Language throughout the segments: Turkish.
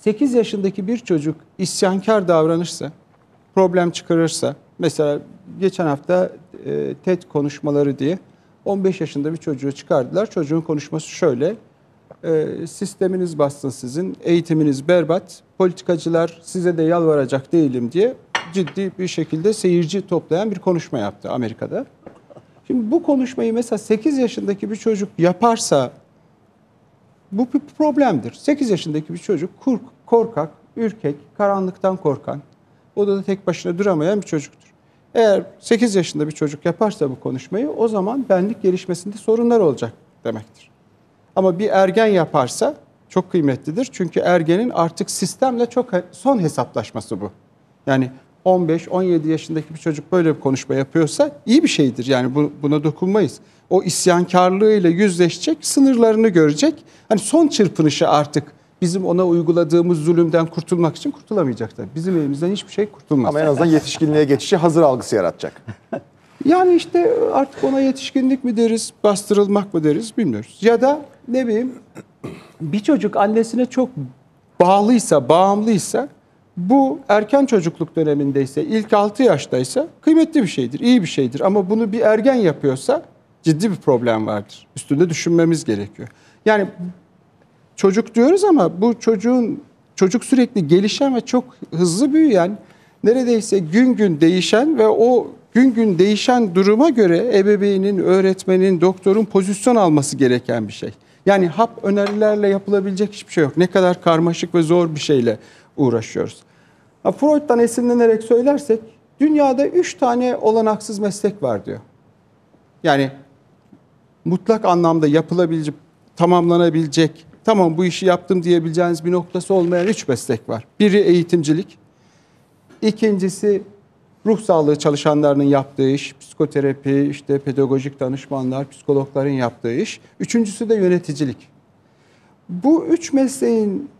8 yaşındaki bir çocuk isyankar davranırsa, problem çıkarırsa, mesela geçen hafta e, TED konuşmaları diye 15 yaşında bir çocuğu çıkardılar. Çocuğun konuşması şöyle, e, sisteminiz bassın sizin, eğitiminiz berbat, politikacılar size de yalvaracak değilim diye ciddi bir şekilde seyirci toplayan bir konuşma yaptı Amerika'da. Şimdi bu konuşmayı mesela 8 yaşındaki bir çocuk yaparsa bu bir problemdir. 8 yaşındaki bir çocuk korkak, ürkek, karanlıktan korkan, odada tek başına duramayan bir çocuktur. Eğer 8 yaşında bir çocuk yaparsa bu konuşmayı o zaman benlik gelişmesinde sorunlar olacak demektir. Ama bir ergen yaparsa çok kıymetlidir. Çünkü ergenin artık sistemle çok son hesaplaşması bu. Yani 15-17 yaşındaki bir çocuk böyle bir konuşma yapıyorsa iyi bir şeydir. Yani bu, buna dokunmayız. O isyankarlığıyla yüzleşecek, sınırlarını görecek. Hani son çırpınışı artık bizim ona uyguladığımız zulümden kurtulmak için kurtulamayacaklar. Bizim elimizden hiçbir şey kurtulmaz. Ama en azından yetişkinliğe geçişi hazır algısı yaratacak. yani işte artık ona yetişkinlik mi deriz, bastırılmak mı deriz bilmiyoruz. Ya da ne bileyim bir çocuk annesine çok bağlıysa, bağımlıysa bu erken çocukluk dönemindeyse, ilk 6 yaştaysa kıymetli bir şeydir, iyi bir şeydir. Ama bunu bir ergen yapıyorsa ciddi bir problem vardır. Üstünde düşünmemiz gerekiyor. Yani çocuk diyoruz ama bu çocuğun çocuk sürekli gelişen ve çok hızlı büyüyen, neredeyse gün gün değişen ve o gün gün değişen duruma göre ebeveynin, öğretmenin, doktorun pozisyon alması gereken bir şey. Yani hap önerilerle yapılabilecek hiçbir şey yok. Ne kadar karmaşık ve zor bir şeyle uğraşıyoruz. Freud'dan esinlenerek söylersek dünyada üç tane olanaksız meslek var diyor. Yani mutlak anlamda yapılabilecek, tamamlanabilecek, tamam bu işi yaptım diyebileceğiniz bir noktası olmayan üç meslek var. Biri eğitimcilik, ikincisi ruh sağlığı çalışanlarının yaptığı iş, psikoterapi, işte pedagojik danışmanlar, psikologların yaptığı iş. Üçüncüsü de yöneticilik. Bu üç mesleğin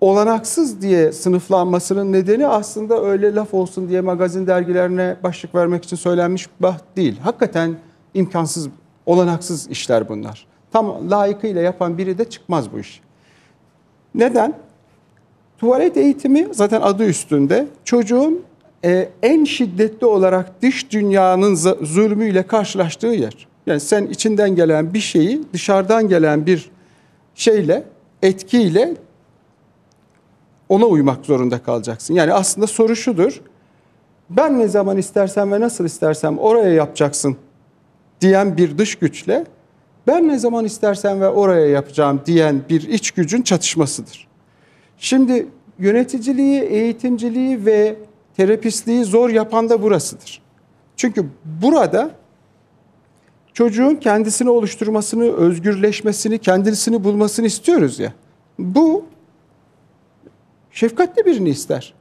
olanaksız diye sınıflanmasının nedeni aslında öyle laf olsun diye magazin dergilerine başlık vermek için söylenmiş bah değil. Hakikaten imkansız, olanaksız işler bunlar. Tam layıkıyla yapan biri de çıkmaz bu iş. Neden? Tuvalet eğitimi zaten adı üstünde çocuğun e, en şiddetli olarak dış dünyanın zulmüyle karşılaştığı yer. Yani sen içinden gelen bir şeyi dışarıdan gelen bir şeyle, etkiyle ona uymak zorunda kalacaksın. Yani aslında soru şudur. Ben ne zaman istersem ve nasıl istersem oraya yapacaksın diyen bir dış güçle ben ne zaman istersem ve oraya yapacağım diyen bir iç gücün çatışmasıdır. Şimdi yöneticiliği, eğitimciliği ve terapistliği zor yapan da burasıdır. Çünkü burada çocuğun kendisini oluşturmasını, özgürleşmesini, kendisini bulmasını istiyoruz ya. Bu şefkatli birini ister.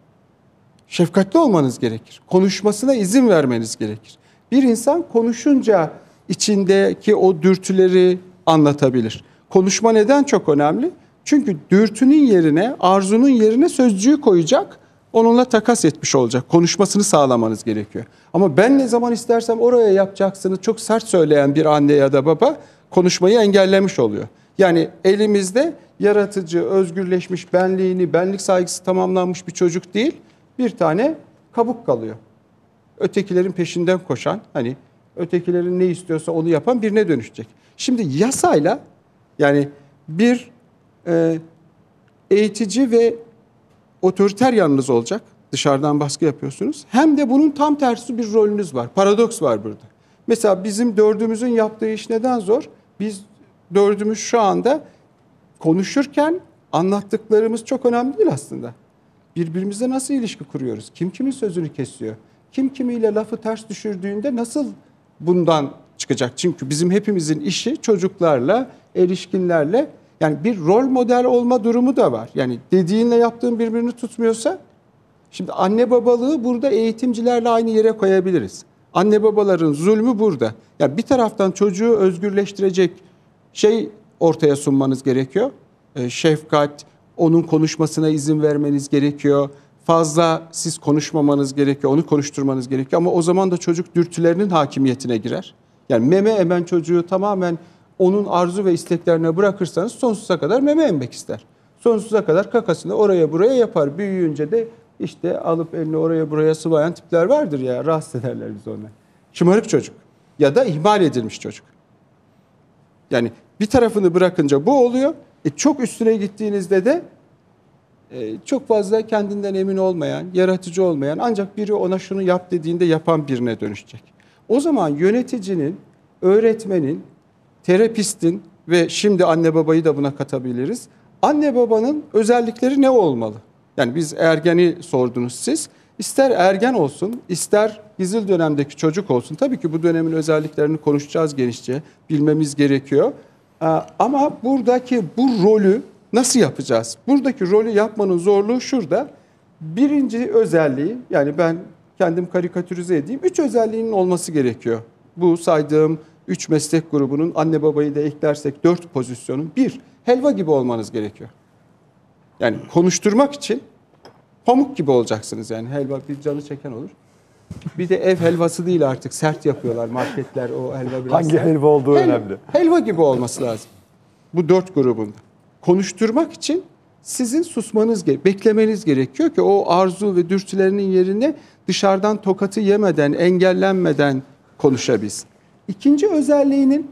Şefkatli olmanız gerekir. Konuşmasına izin vermeniz gerekir. Bir insan konuşunca içindeki o dürtüleri anlatabilir. Konuşma neden çok önemli? Çünkü dürtünün yerine, arzunun yerine sözcüğü koyacak, onunla takas etmiş olacak. Konuşmasını sağlamanız gerekiyor. Ama ben ne zaman istersem oraya yapacaksınız çok sert söyleyen bir anne ya da baba konuşmayı engellemiş oluyor. Yani elimizde yaratıcı, özgürleşmiş, benliğini, benlik saygısı tamamlanmış bir çocuk değil, bir tane kabuk kalıyor. Ötekilerin peşinden koşan, hani ötekilerin ne istiyorsa onu yapan birine dönüşecek. Şimdi yasayla yani bir e, eğitici ve otoriter yanınız olacak. Dışarıdan baskı yapıyorsunuz. Hem de bunun tam tersi bir rolünüz var. Paradoks var burada. Mesela bizim dördümüzün yaptığı iş neden zor? Biz dördümüz şu anda konuşurken anlattıklarımız çok önemli değil aslında. Birbirimizle nasıl ilişki kuruyoruz? Kim kimin sözünü kesiyor? Kim kimiyle lafı ters düşürdüğünde nasıl bundan çıkacak? Çünkü bizim hepimizin işi çocuklarla, erişkinlerle yani bir rol model olma durumu da var. Yani dediğinle yaptığın birbirini tutmuyorsa şimdi anne babalığı burada eğitimcilerle aynı yere koyabiliriz. Anne babaların zulmü burada. Yani bir taraftan çocuğu özgürleştirecek şey ortaya sunmanız gerekiyor. E, şefkat, onun konuşmasına izin vermeniz gerekiyor. Fazla siz konuşmamanız gerekiyor, onu konuşturmanız gerekiyor. Ama o zaman da çocuk dürtülerinin hakimiyetine girer. Yani meme emen çocuğu tamamen onun arzu ve isteklerine bırakırsanız sonsuza kadar meme emmek ister. Sonsuza kadar kakasını oraya buraya yapar. Büyüyünce de işte alıp elini oraya buraya sıvayan tipler vardır ya. Rahatsız ederler biz onları. Şımarık çocuk ya da ihmal edilmiş çocuk. Yani bir tarafını bırakınca bu oluyor. E çok üstüne gittiğinizde de e, çok fazla kendinden emin olmayan, yaratıcı olmayan ancak biri ona şunu yap dediğinde yapan birine dönüşecek. O zaman yöneticinin, öğretmenin, terapistin ve şimdi anne babayı da buna katabiliriz. Anne babanın özellikleri ne olmalı? Yani biz ergeni sordunuz siz. İster ergen olsun, ister gizil dönemdeki çocuk olsun. Tabii ki bu dönemin özelliklerini konuşacağız genişçe, bilmemiz gerekiyor. Ee, ama buradaki bu rolü nasıl yapacağız? Buradaki rolü yapmanın zorluğu şurada. Birinci özelliği, yani ben kendim karikatürize edeyim. Üç özelliğinin olması gerekiyor. Bu saydığım üç meslek grubunun anne babayı da eklersek dört pozisyonun. Bir, helva gibi olmanız gerekiyor. Yani konuşturmak için pamuk gibi olacaksınız yani. Helva bir canı çeken olur. Bir de ev helvası değil artık sert yapıyorlar marketler o helva biraz Hangi sert. helva olduğu Helva- önemli. Helva gibi olması lazım. Bu dört grubunda. Konuşturmak için sizin susmanız, beklemeniz gerekiyor ki o arzu ve dürtülerinin yerine dışarıdan tokatı yemeden, engellenmeden konuşabilsin. İkinci özelliğinin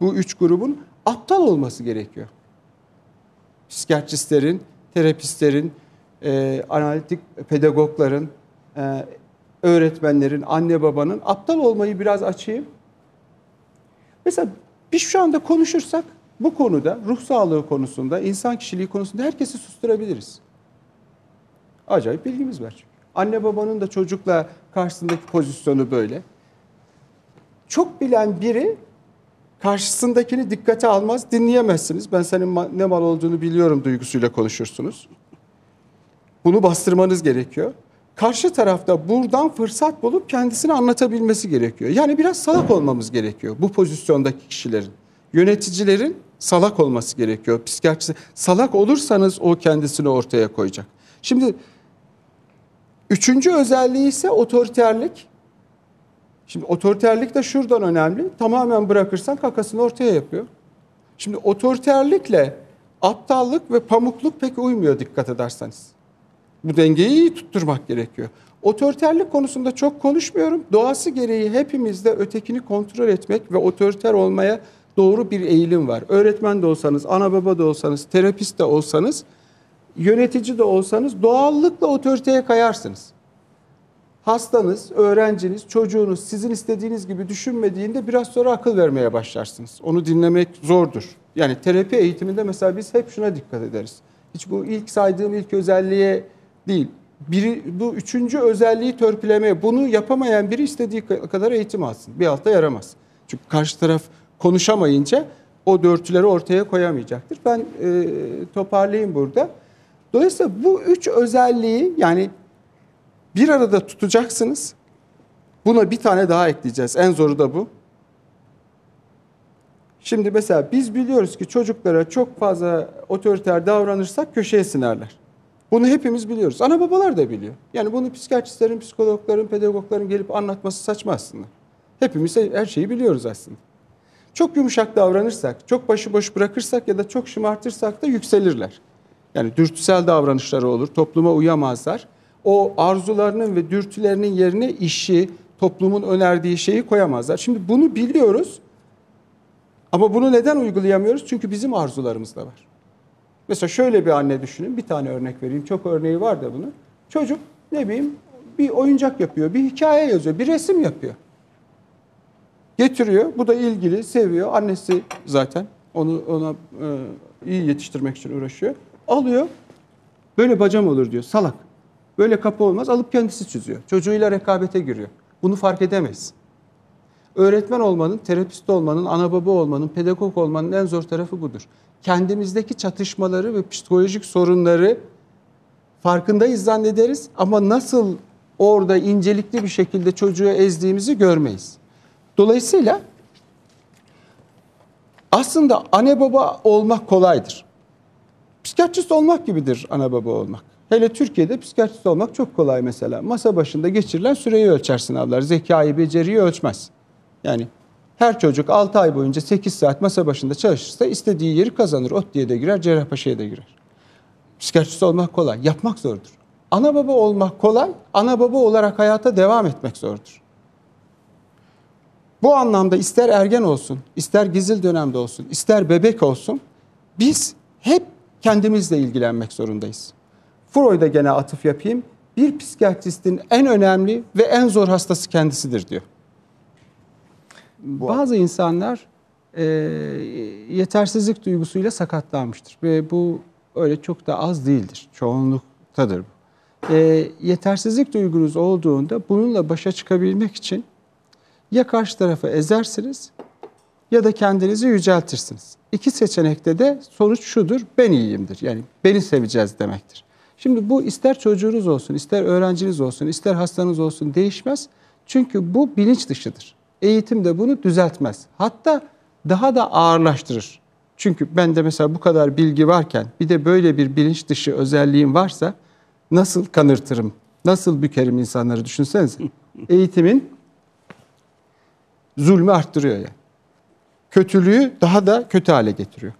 bu üç grubun aptal olması gerekiyor. Psikiyatristlerin, terapistlerin, e, analitik pedagogların, e, öğretmenlerin, anne babanın aptal olmayı biraz açayım. Mesela biz şu anda konuşursak bu konuda ruh sağlığı konusunda, insan kişiliği konusunda herkesi susturabiliriz. Acayip bilgimiz var. Anne babanın da çocukla karşısındaki pozisyonu böyle. Çok bilen biri karşısındakini dikkate almaz, dinleyemezsiniz. Ben senin ne mal olduğunu biliyorum duygusuyla konuşursunuz. Bunu bastırmanız gerekiyor. Karşı tarafta buradan fırsat bulup kendisini anlatabilmesi gerekiyor. Yani biraz salak olmamız gerekiyor bu pozisyondaki kişilerin. Yöneticilerin salak olması gerekiyor. Psikiyatrisi salak olursanız o kendisini ortaya koyacak. Şimdi üçüncü özelliği ise otoriterlik. Şimdi otoriterlik de şuradan önemli. Tamamen bırakırsan kakasını ortaya yapıyor. Şimdi otoriterlikle aptallık ve pamukluk pek uymuyor dikkat ederseniz. Bu dengeyi iyi tutturmak gerekiyor. Otoriterlik konusunda çok konuşmuyorum. Doğası gereği hepimizde ötekini kontrol etmek ve otoriter olmaya doğru bir eğilim var. Öğretmen de olsanız, ana baba da olsanız, terapist de olsanız, yönetici de olsanız doğallıkla otoriteye kayarsınız. Hastanız, öğrenciniz, çocuğunuz sizin istediğiniz gibi düşünmediğinde biraz sonra akıl vermeye başlarsınız. Onu dinlemek zordur. Yani terapi eğitiminde mesela biz hep şuna dikkat ederiz. Hiç bu ilk saydığım ilk özelliğe değil. Biri, bu üçüncü özelliği törpülemeye, bunu yapamayan biri istediği kadar eğitim alsın. Bir alta yaramaz. Çünkü karşı taraf konuşamayınca o dörtüleri ortaya koyamayacaktır. Ben e, toparlayayım burada. Dolayısıyla bu üç özelliği yani bir arada tutacaksınız. Buna bir tane daha ekleyeceğiz. En zoru da bu. Şimdi mesela biz biliyoruz ki çocuklara çok fazla otoriter davranırsak köşeye sinerler. Bunu hepimiz biliyoruz. Ana babalar da biliyor. Yani bunu psikiyatristlerin, psikologların, pedagogların gelip anlatması saçma aslında. Hepimiz her şeyi biliyoruz aslında. Çok yumuşak davranırsak, çok başıboş bırakırsak ya da çok şımartırsak da yükselirler. Yani dürtüsel davranışları olur, topluma uyamazlar. O arzularının ve dürtülerinin yerine işi, toplumun önerdiği şeyi koyamazlar. Şimdi bunu biliyoruz ama bunu neden uygulayamıyoruz? Çünkü bizim arzularımız da var. Mesela şöyle bir anne düşünün, bir tane örnek vereyim. Çok örneği var da bunun. Çocuk ne bileyim bir oyuncak yapıyor, bir hikaye yazıyor, bir resim yapıyor. Getiriyor, bu da ilgili, seviyor. Annesi zaten onu ona e, iyi yetiştirmek için uğraşıyor. Alıyor, böyle bacam olur diyor, salak. Böyle kapı olmaz, alıp kendisi çiziyor. Çocuğuyla rekabete giriyor. Bunu fark edemez. Öğretmen olmanın, terapist olmanın, ana baba olmanın, pedagog olmanın en zor tarafı budur. Kendimizdeki çatışmaları ve psikolojik sorunları farkındayız zannederiz ama nasıl orada incelikli bir şekilde çocuğu ezdiğimizi görmeyiz. Dolayısıyla aslında anne baba olmak kolaydır. Psikiyatrist olmak gibidir ana baba olmak. Hele Türkiye'de psikiyatrist olmak çok kolay mesela. Masa başında geçirilen süreyi ölçer sınavlar. Zekayı, beceriyi ölçmez. Yani her çocuk 6 ay boyunca 8 saat masa başında çalışırsa istediği yeri kazanır. ODTÜ'ye de girer, Cerrahpaşa'ya da girer. Psikiyatrist olmak kolay. Yapmak zordur. Ana baba olmak kolay. Ana baba olarak hayata devam etmek zordur. Bu anlamda ister ergen olsun, ister gizil dönemde olsun, ister bebek olsun biz hep kendimizle ilgilenmek zorundayız. Freud'a gene atıf yapayım. Bir psikiyatristin en önemli ve en zor hastası kendisidir diyor. Bazı insanlar e, yetersizlik duygusuyla sakatlanmıştır ve bu öyle çok da az değildir. Çoğunluktadır bu. E, yetersizlik duygunuz olduğunda bununla başa çıkabilmek için ya karşı tarafı ezersiniz ya da kendinizi yüceltirsiniz. İki seçenekte de sonuç şudur, ben iyiyimdir. Yani beni seveceğiz demektir. Şimdi bu ister çocuğunuz olsun, ister öğrenciniz olsun, ister hastanız olsun değişmez. Çünkü bu bilinç dışıdır. Eğitim de bunu düzeltmez. Hatta daha da ağırlaştırır. Çünkü bende mesela bu kadar bilgi varken bir de böyle bir bilinç dışı özelliğim varsa nasıl kanırtırım, nasıl bükerim insanları düşünsenize. Eğitimin zulmü arttırıyor yani. Kötülüğü daha da kötü hale getiriyor.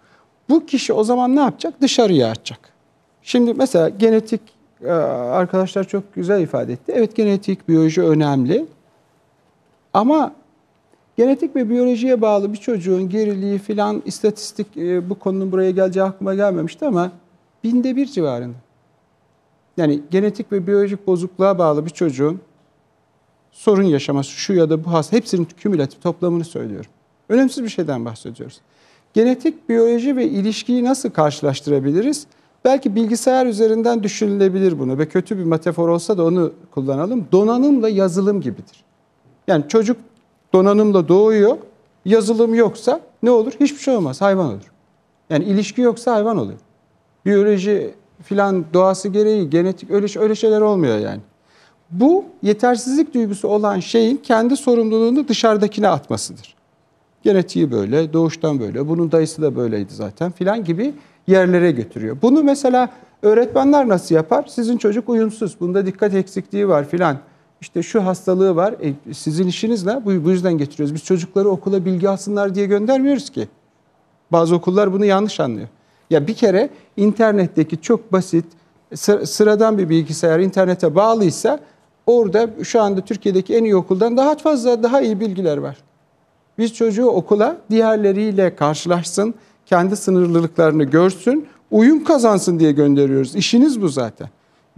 Bu kişi o zaman ne yapacak? Dışarıya atacak. Şimdi mesela genetik e, arkadaşlar çok güzel ifade etti. Evet genetik, biyoloji önemli. Ama genetik ve biyolojiye bağlı bir çocuğun geriliği filan istatistik e, bu konunun buraya geleceği aklıma gelmemişti ama binde bir civarında. Yani genetik ve biyolojik bozukluğa bağlı bir çocuğun sorun yaşaması şu ya da bu hasta hepsinin kümülatif toplamını söylüyorum. Önemsiz bir şeyden bahsediyoruz. Genetik, biyoloji ve ilişkiyi nasıl karşılaştırabiliriz? Belki bilgisayar üzerinden düşünülebilir bunu ve kötü bir metafor olsa da onu kullanalım. Donanımla yazılım gibidir. Yani çocuk donanımla doğuyor, yazılım yoksa ne olur? Hiçbir şey olmaz, hayvan olur. Yani ilişki yoksa hayvan oluyor. Biyoloji filan doğası gereği genetik öyle öyle şeyler olmuyor yani. Bu yetersizlik duygusu olan şeyin kendi sorumluluğunu dışarıdakine atmasıdır. Genetiği böyle, doğuştan böyle, bunun dayısı da böyleydi zaten filan gibi yerlere götürüyor. Bunu mesela öğretmenler nasıl yapar? Sizin çocuk uyumsuz, bunda dikkat eksikliği var filan. İşte şu hastalığı var, e, sizin işiniz ne? Bu, bu yüzden getiriyoruz. Biz çocukları okula bilgi alsınlar diye göndermiyoruz ki. Bazı okullar bunu yanlış anlıyor. Ya bir kere internetteki çok basit, sıradan bir bilgisayar internete bağlıysa orada şu anda Türkiye'deki en iyi okuldan daha fazla, daha iyi bilgiler var. Biz çocuğu okula diğerleriyle karşılaşsın, kendi sınırlılıklarını görsün, uyum kazansın diye gönderiyoruz. İşiniz bu zaten.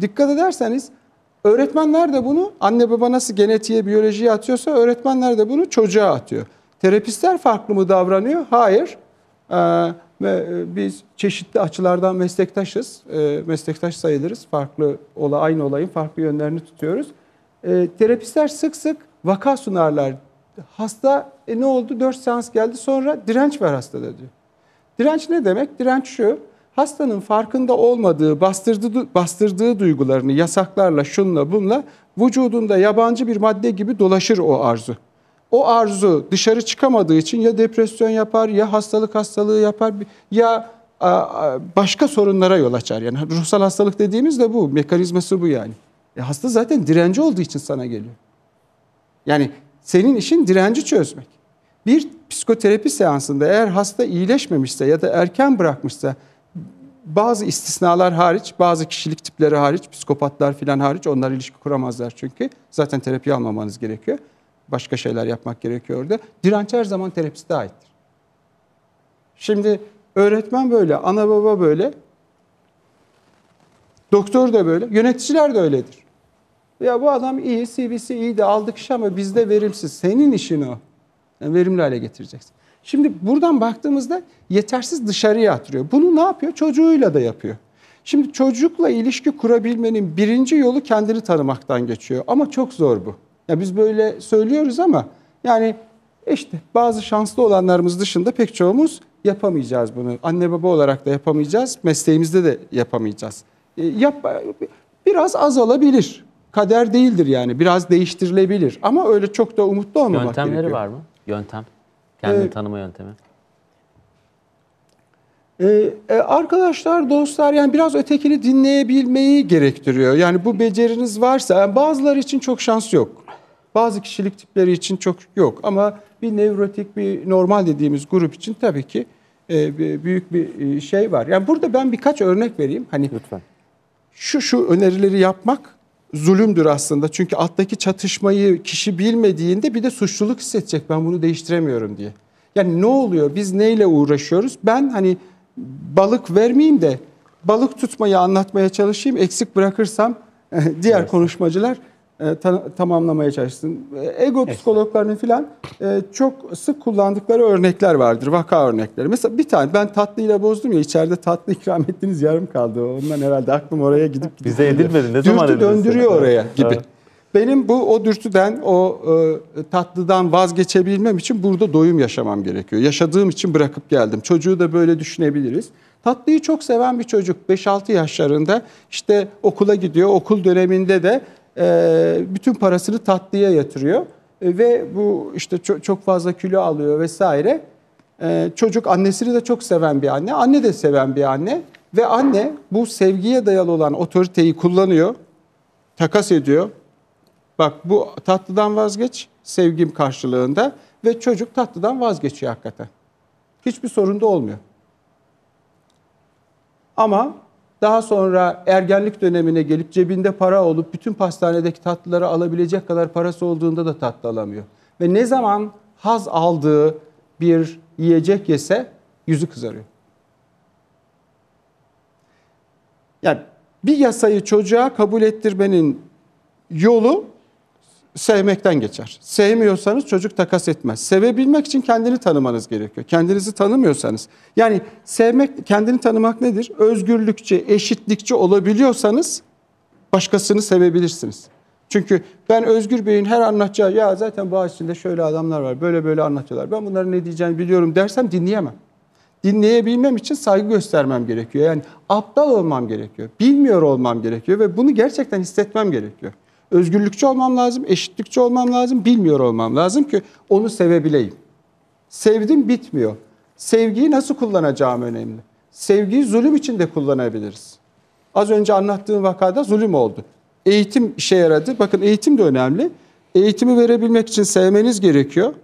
Dikkat ederseniz öğretmenler de bunu anne baba nasıl genetiğe, biyolojiye atıyorsa öğretmenler de bunu çocuğa atıyor. Terapistler farklı mı davranıyor? Hayır. Ee, ve e, biz çeşitli açılardan meslektaşız. Ee, meslektaş sayılırız. Farklı ola aynı olayın farklı yönlerini tutuyoruz. Ee, terapistler sık sık vaka sunarlar. Hasta e, ne oldu? 4 seans geldi sonra direnç var hastada diyor. Direnç ne demek? Direnç şu. Hastanın farkında olmadığı, bastırdığı, bastırdığı duygularını yasaklarla, şunla, bunla vücudunda yabancı bir madde gibi dolaşır o arzu. O arzu dışarı çıkamadığı için ya depresyon yapar, ya hastalık hastalığı yapar, ya başka sorunlara yol açar. Yani ruhsal hastalık dediğimiz de bu, mekanizması bu yani. E hasta zaten direnci olduğu için sana geliyor. Yani senin işin direnci çözmek. Bir psikoterapi seansında eğer hasta iyileşmemişse ya da erken bırakmışsa bazı istisnalar hariç, bazı kişilik tipleri hariç, psikopatlar filan hariç onlar ilişki kuramazlar çünkü. Zaten terapi almamanız gerekiyor. Başka şeyler yapmak gerekiyor orada. Direnç her zaman terapiste aittir. Şimdi öğretmen böyle, ana baba böyle, doktor da böyle, yöneticiler de öyledir. Ya bu adam iyi, CV'si iyi de aldık iş ama bizde verimsiz. Senin işin o. Yani verimli hale getireceksin. Şimdi buradan baktığımızda yetersiz dışarıya atıyor. Bunu ne yapıyor? Çocuğuyla da yapıyor. Şimdi çocukla ilişki kurabilmenin birinci yolu kendini tanımaktan geçiyor. Ama çok zor bu. Ya biz böyle söylüyoruz ama yani işte bazı şanslı olanlarımız dışında pek çoğumuz yapamayacağız bunu. Anne baba olarak da yapamayacağız, mesleğimizde de yapamayacağız. E, yap, biraz az olabilir. Kader değildir yani. Biraz değiştirilebilir. Ama öyle çok da umutlu olmamak Yöntemleri gerekiyor. var mı? Yöntem. Kendini Ee, tanıma yöntemi. Ee, e, arkadaşlar, dostlar yani biraz ötekini dinleyebilmeyi gerektiriyor. Yani bu beceriniz varsa yani bazıları için çok şans yok. Bazı kişilik tipleri için çok yok ama bir nevrotik, bir normal dediğimiz grup için tabii ki e, büyük bir e, şey var. Yani burada ben birkaç örnek vereyim. Hani Lütfen. şu şu önerileri yapmak zulümdür aslında. Çünkü alttaki çatışmayı kişi bilmediğinde bir de suçluluk hissedecek. Ben bunu değiştiremiyorum diye. Yani ne oluyor? Biz neyle uğraşıyoruz? Ben hani balık vermeyeyim de balık tutmayı anlatmaya çalışayım. Eksik bırakırsam diğer konuşmacılar e, ta- tamamlamaya çalışsın. E, Ego psikologlarının filan e, çok sık kullandıkları örnekler vardır. Vaka örnekleri. Mesela bir tane ben tatlıyla bozdum ya içeride tatlı ikram ettiniz yarım kaldı. Ondan herhalde aklım oraya gidip gidip Bize edilmedi. Ne zaman Dürtü döndürüyor size? oraya gibi. Evet. Benim bu o dürtüden, o e, tatlıdan vazgeçebilmem için burada doyum yaşamam gerekiyor. Yaşadığım için bırakıp geldim. Çocuğu da böyle düşünebiliriz. Tatlıyı çok seven bir çocuk 5-6 yaşlarında işte okula gidiyor. Okul döneminde de e, bütün parasını tatlıya yatırıyor. E, ve bu işte çok, çok fazla kilo alıyor vesaire. E, çocuk annesini de çok seven bir anne. Anne de seven bir anne. Ve anne bu sevgiye dayalı olan otoriteyi kullanıyor. Takas ediyor. Bak bu tatlıdan vazgeç sevgim karşılığında ve çocuk tatlıdan vazgeçiyor hakikaten. Hiçbir sorun da olmuyor. Ama daha sonra ergenlik dönemine gelip cebinde para olup bütün pastanedeki tatlıları alabilecek kadar parası olduğunda da tatlı alamıyor. Ve ne zaman haz aldığı bir yiyecek yese yüzü kızarıyor. Yani bir yasayı çocuğa kabul ettirmenin yolu sevmekten geçer. Sevmiyorsanız çocuk takas etmez. Sevebilmek için kendini tanımanız gerekiyor. Kendinizi tanımıyorsanız. Yani sevmek, kendini tanımak nedir? Özgürlükçü, eşitlikçi olabiliyorsanız başkasını sevebilirsiniz. Çünkü ben Özgür Bey'in her anlatacağı ya zaten bu içinde şöyle adamlar var böyle böyle anlatıyorlar. Ben bunların ne diyeceğini biliyorum dersem dinleyemem. Dinleyebilmem için saygı göstermem gerekiyor. Yani aptal olmam gerekiyor. Bilmiyor olmam gerekiyor ve bunu gerçekten hissetmem gerekiyor. Özgürlükçü olmam lazım, eşitlikçi olmam lazım, bilmiyor olmam lazım ki onu sevebileyim. Sevdim bitmiyor. Sevgiyi nasıl kullanacağım önemli. Sevgiyi zulüm için de kullanabiliriz. Az önce anlattığım vakada zulüm oldu. Eğitim işe yaradı. Bakın eğitim de önemli. Eğitimi verebilmek için sevmeniz gerekiyor.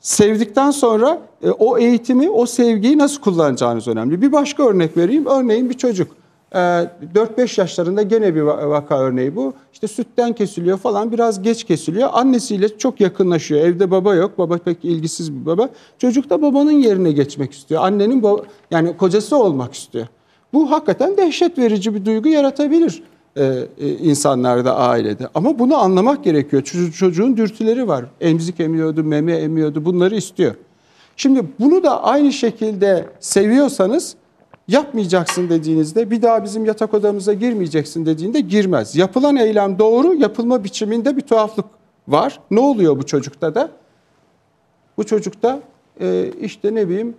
Sevdikten sonra e, o eğitimi, o sevgiyi nasıl kullanacağınız önemli. Bir başka örnek vereyim. Örneğin bir çocuk. E, 4-5 yaşlarında gene bir va- vaka örneği bu. İşte sütten kesiliyor falan biraz geç kesiliyor. Annesiyle çok yakınlaşıyor. Evde baba yok. Baba pek ilgisiz bir baba. Çocuk da babanın yerine geçmek istiyor. Annenin baba, yani kocası olmak istiyor. Bu hakikaten dehşet verici bir duygu yaratabilir e, e, insanlarda, ailede. Ama bunu anlamak gerekiyor. Çocuğun dürtüleri var. Emzik emiyordu, meme emiyordu. Bunları istiyor. Şimdi bunu da aynı şekilde seviyorsanız yapmayacaksın dediğinizde bir daha bizim yatak odamıza girmeyeceksin dediğinde girmez. Yapılan eylem doğru, yapılma biçiminde bir tuhaflık var. Ne oluyor bu çocukta da? Bu çocukta e, işte ne bileyim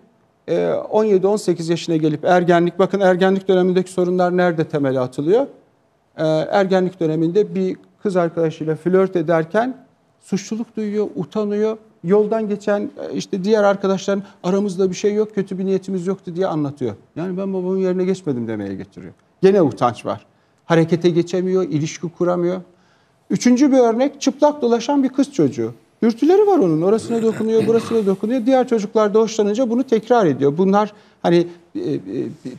e, 17-18 yaşına gelip ergenlik, bakın ergenlik dönemindeki sorunlar nerede temeli atılıyor? E, ergenlik döneminde bir kız arkadaşıyla flört ederken suçluluk duyuyor, utanıyor. Yoldan geçen e, işte diğer arkadaşların aramızda bir şey yok, kötü bir niyetimiz yoktu diye anlatıyor. Yani ben babamın yerine geçmedim demeye getiriyor. Gene utanç var. Harekete geçemiyor, ilişki kuramıyor. Üçüncü bir örnek çıplak dolaşan bir kız çocuğu. Dürtüleri var onun. Orasına dokunuyor, burasına dokunuyor. Diğer çocuklar da hoşlanınca bunu tekrar ediyor. Bunlar hani e, e,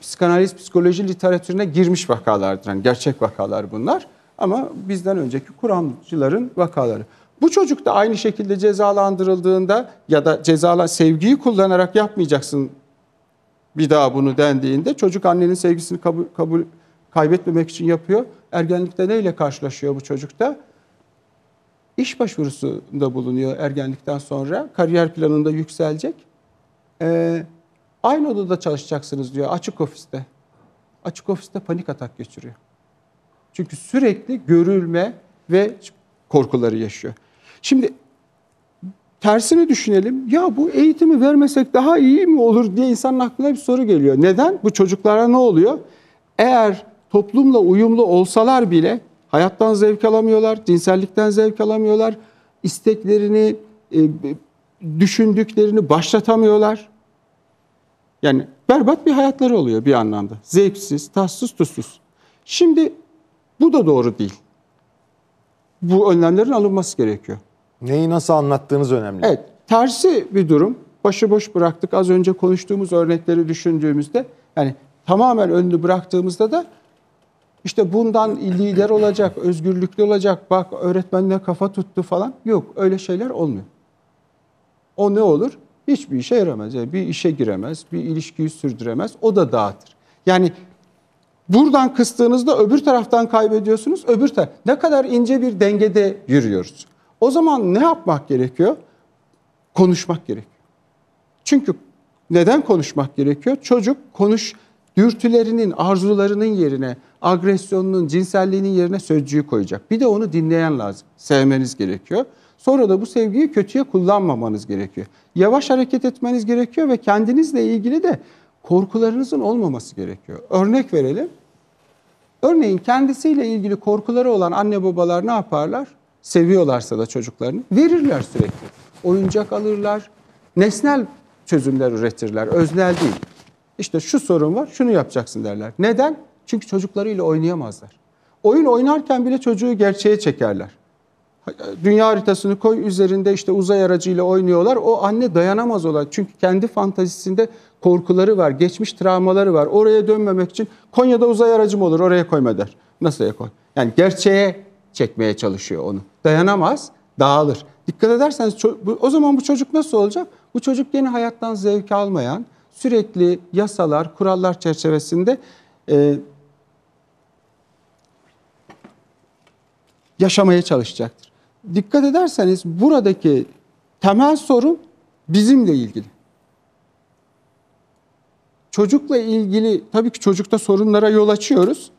psikanaliz, psikoloji literatürüne girmiş vakalardır. Hani gerçek vakalar bunlar. Ama bizden önceki kuramcıların vakaları. Bu çocuk da aynı şekilde cezalandırıldığında ya da cezala sevgiyi kullanarak yapmayacaksın bir daha bunu dendiğinde çocuk annenin sevgisini kabul, kabul kaybetmemek için yapıyor. Ergenlikte neyle karşılaşıyor bu çocukta? İş başvurusunda bulunuyor ergenlikten sonra. Kariyer planında yükselecek. Ee, aynı odada çalışacaksınız diyor açık ofiste. Açık ofiste panik atak geçiriyor. Çünkü sürekli görülme ve korkuları yaşıyor. Şimdi tersini düşünelim. Ya bu eğitimi vermesek daha iyi mi olur diye insanın aklına bir soru geliyor. Neden? Bu çocuklara ne oluyor? Eğer toplumla uyumlu olsalar bile hayattan zevk alamıyorlar, cinsellikten zevk alamıyorlar, isteklerini, e, düşündüklerini başlatamıyorlar. Yani berbat bir hayatları oluyor bir anlamda. Zevksiz, tatsız, tuzsuz. Şimdi bu da doğru değil. Bu önlemlerin alınması gerekiyor. Neyi nasıl anlattığınız önemli. Evet, tersi bir durum. başıboş bıraktık. Az önce konuştuğumuz örnekleri düşündüğümüzde yani tamamen önünü bıraktığımızda da işte bundan lider olacak, özgürlüklü olacak, bak öğretmenle kafa tuttu falan. Yok öyle şeyler olmuyor. O ne olur? Hiçbir işe yaramaz. Yani bir işe giremez, bir ilişkiyi sürdüremez. O da dağıtır. Yani buradan kıstığınızda öbür taraftan kaybediyorsunuz. Öbür taraf. Ne kadar ince bir dengede yürüyoruz. O zaman ne yapmak gerekiyor? Konuşmak gerekiyor. Çünkü neden konuşmak gerekiyor? Çocuk konuş dürtülerinin, arzularının yerine, agresyonunun, cinselliğinin yerine sözcüğü koyacak. Bir de onu dinleyen lazım. Sevmeniz gerekiyor. Sonra da bu sevgiyi kötüye kullanmamanız gerekiyor. Yavaş hareket etmeniz gerekiyor ve kendinizle ilgili de korkularınızın olmaması gerekiyor. Örnek verelim. Örneğin kendisiyle ilgili korkuları olan anne babalar ne yaparlar? Seviyorlarsa da çocuklarını verirler sürekli. Oyuncak alırlar, nesnel çözümler üretirler, öznel değil. İşte şu sorun var, şunu yapacaksın derler. Neden? Çünkü çocuklarıyla oynayamazlar. Oyun oynarken bile çocuğu gerçeğe çekerler. Dünya haritasını koy üzerinde işte uzay aracıyla oynuyorlar. O anne dayanamaz olan. Çünkü kendi fantazisinde korkuları var, geçmiş travmaları var. Oraya dönmemek için Konya'da uzay aracı mı olur oraya koyma der. Nasıl koy? Yani gerçeğe çekmeye çalışıyor onu. Dayanamaz, dağılır. Dikkat ederseniz o zaman bu çocuk nasıl olacak? Bu çocuk yeni hayattan zevk almayan, sürekli yasalar, kurallar çerçevesinde e, yaşamaya çalışacaktır. Dikkat ederseniz buradaki temel sorun bizimle ilgili. Çocukla ilgili tabii ki çocukta sorunlara yol açıyoruz.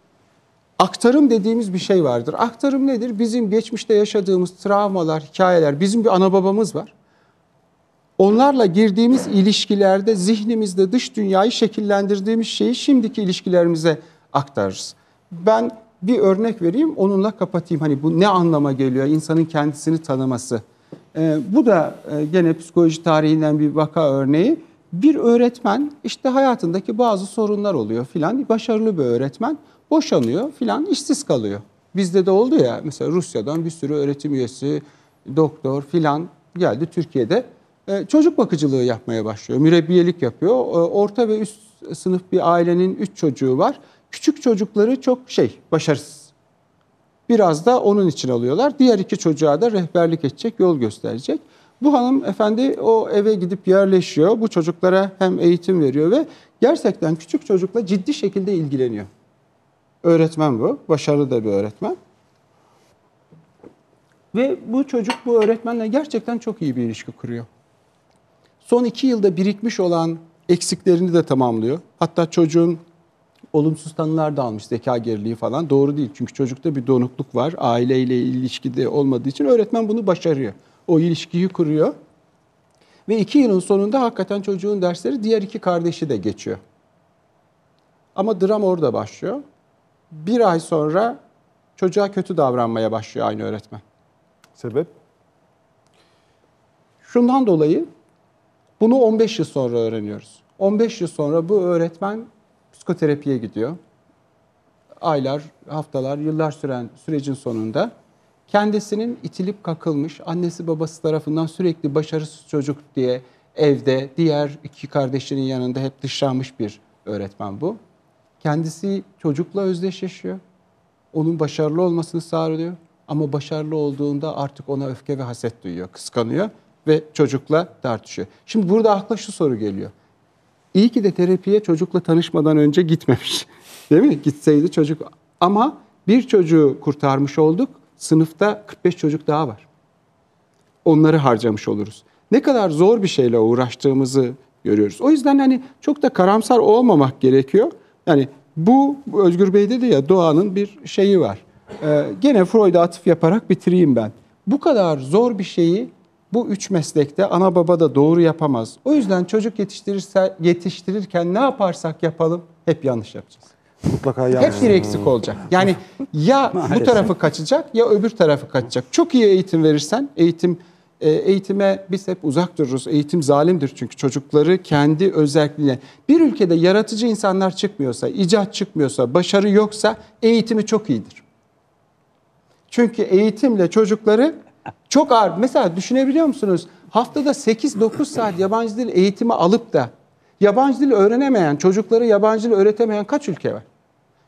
Aktarım dediğimiz bir şey vardır. Aktarım nedir? Bizim geçmişte yaşadığımız travmalar, hikayeler, bizim bir ana babamız var. Onlarla girdiğimiz ilişkilerde zihnimizde dış dünyayı şekillendirdiğimiz şeyi şimdiki ilişkilerimize aktarırız. Ben bir örnek vereyim onunla kapatayım. Hani bu ne anlama geliyor insanın kendisini tanıması. Ee, bu da e, gene psikoloji tarihinden bir vaka örneği. Bir öğretmen işte hayatındaki bazı sorunlar oluyor filan. Başarılı bir öğretmen boşanıyor filan işsiz kalıyor. Bizde de oldu ya mesela Rusya'dan bir sürü öğretim üyesi, doktor filan geldi Türkiye'de e, çocuk bakıcılığı yapmaya başlıyor. Mürebbiyelik yapıyor. E, orta ve üst sınıf bir ailenin üç çocuğu var. Küçük çocukları çok şey, başarısız. Biraz da onun için alıyorlar. Diğer iki çocuğa da rehberlik edecek, yol gösterecek. Bu hanım efendi o eve gidip yerleşiyor. Bu çocuklara hem eğitim veriyor ve gerçekten küçük çocukla ciddi şekilde ilgileniyor. Öğretmen bu. Başarılı da bir öğretmen. Ve bu çocuk bu öğretmenle gerçekten çok iyi bir ilişki kuruyor. Son iki yılda birikmiş olan eksiklerini de tamamlıyor. Hatta çocuğun olumsuz tanılar da almış zeka geriliği falan. Doğru değil çünkü çocukta bir donukluk var. Aileyle ilişkide olmadığı için öğretmen bunu başarıyor. O ilişkiyi kuruyor. Ve iki yılın sonunda hakikaten çocuğun dersleri diğer iki kardeşi de geçiyor. Ama dram orada başlıyor. Bir ay sonra çocuğa kötü davranmaya başlıyor aynı öğretmen. Sebep? Şundan dolayı bunu 15 yıl sonra öğreniyoruz. 15 yıl sonra bu öğretmen psikoterapiye gidiyor. Aylar, haftalar, yıllar süren sürecin sonunda kendisinin itilip kakılmış, annesi babası tarafından sürekli başarısız çocuk diye evde diğer iki kardeşinin yanında hep dışlanmış bir öğretmen bu. Kendisi çocukla özdeşleşiyor. Onun başarılı olmasını sağlıyor. Ama başarılı olduğunda artık ona öfke ve haset duyuyor, kıskanıyor ve çocukla tartışıyor. Şimdi burada akla şu soru geliyor. İyi ki de terapiye çocukla tanışmadan önce gitmemiş. Değil mi? Gitseydi çocuk ama bir çocuğu kurtarmış olduk. Sınıfta 45 çocuk daha var. Onları harcamış oluruz. Ne kadar zor bir şeyle uğraştığımızı görüyoruz. O yüzden hani çok da karamsar olmamak gerekiyor. Yani bu Özgür Bey dedi ya doğanın bir şeyi var. Ee, gene Freud'a atıf yaparak bitireyim ben. Bu kadar zor bir şeyi bu üç meslekte ana baba da doğru yapamaz. O yüzden çocuk yetiştirirse, yetiştirirken ne yaparsak yapalım hep yanlış yapacağız. Mutlaka yanlış. Hep bir eksik olacak. Yani ya bu tarafı kaçacak ya öbür tarafı kaçacak. Çok iyi eğitim verirsen eğitim e, eğitime biz hep uzak dururuz. Eğitim zalimdir çünkü çocukları kendi özelliğine. Bir ülkede yaratıcı insanlar çıkmıyorsa, icat çıkmıyorsa, başarı yoksa eğitimi çok iyidir. Çünkü eğitimle çocukları Çok ağır. Mesela düşünebiliyor musunuz? Haftada 8-9 saat yabancı dil eğitimi alıp da yabancı dil öğrenemeyen, çocuklara yabancı dil öğretemeyen kaç ülke var?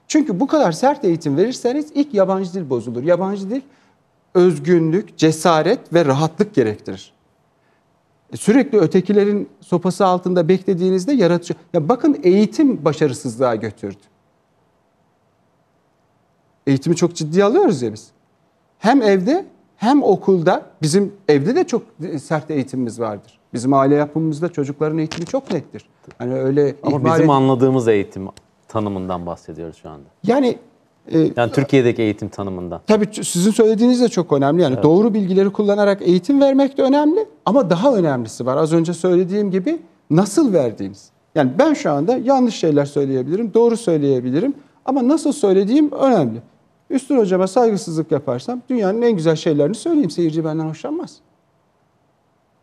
Çünkü bu kadar sert eğitim verirseniz ilk yabancı dil bozulur. Yabancı dil özgünlük, cesaret ve rahatlık gerektirir. E, Sürekli ötekilerin sopası altında beklediğinizde yaratıcı... Ya bakın eğitim başarısızlığa götürdü. Eğitimi çok ciddiye alıyoruz ya biz. Hem evde hem okulda bizim evde de çok sert eğitimimiz vardır. Bizim aile yapımızda çocukların eğitimi çok nettir. Hani öyle Ama bizim et- anladığımız eğitim tanımından bahsediyoruz şu anda. yani e, Yani Türkiye'deki eğitim tanımından. Tabii sizin söylediğiniz de çok önemli. Yani doğru bilgileri kullanarak eğitim vermek de önemli ama daha önemlisi var. Az önce söylediğim gibi nasıl verdiğimiz. Yani ben şu anda yanlış şeyler söyleyebilirim, doğru söyleyebilirim ama nasıl söylediğim önemli. Üstün hocama saygısızlık yaparsam dünyanın en güzel şeylerini söyleyeyim. Seyirci benden hoşlanmaz.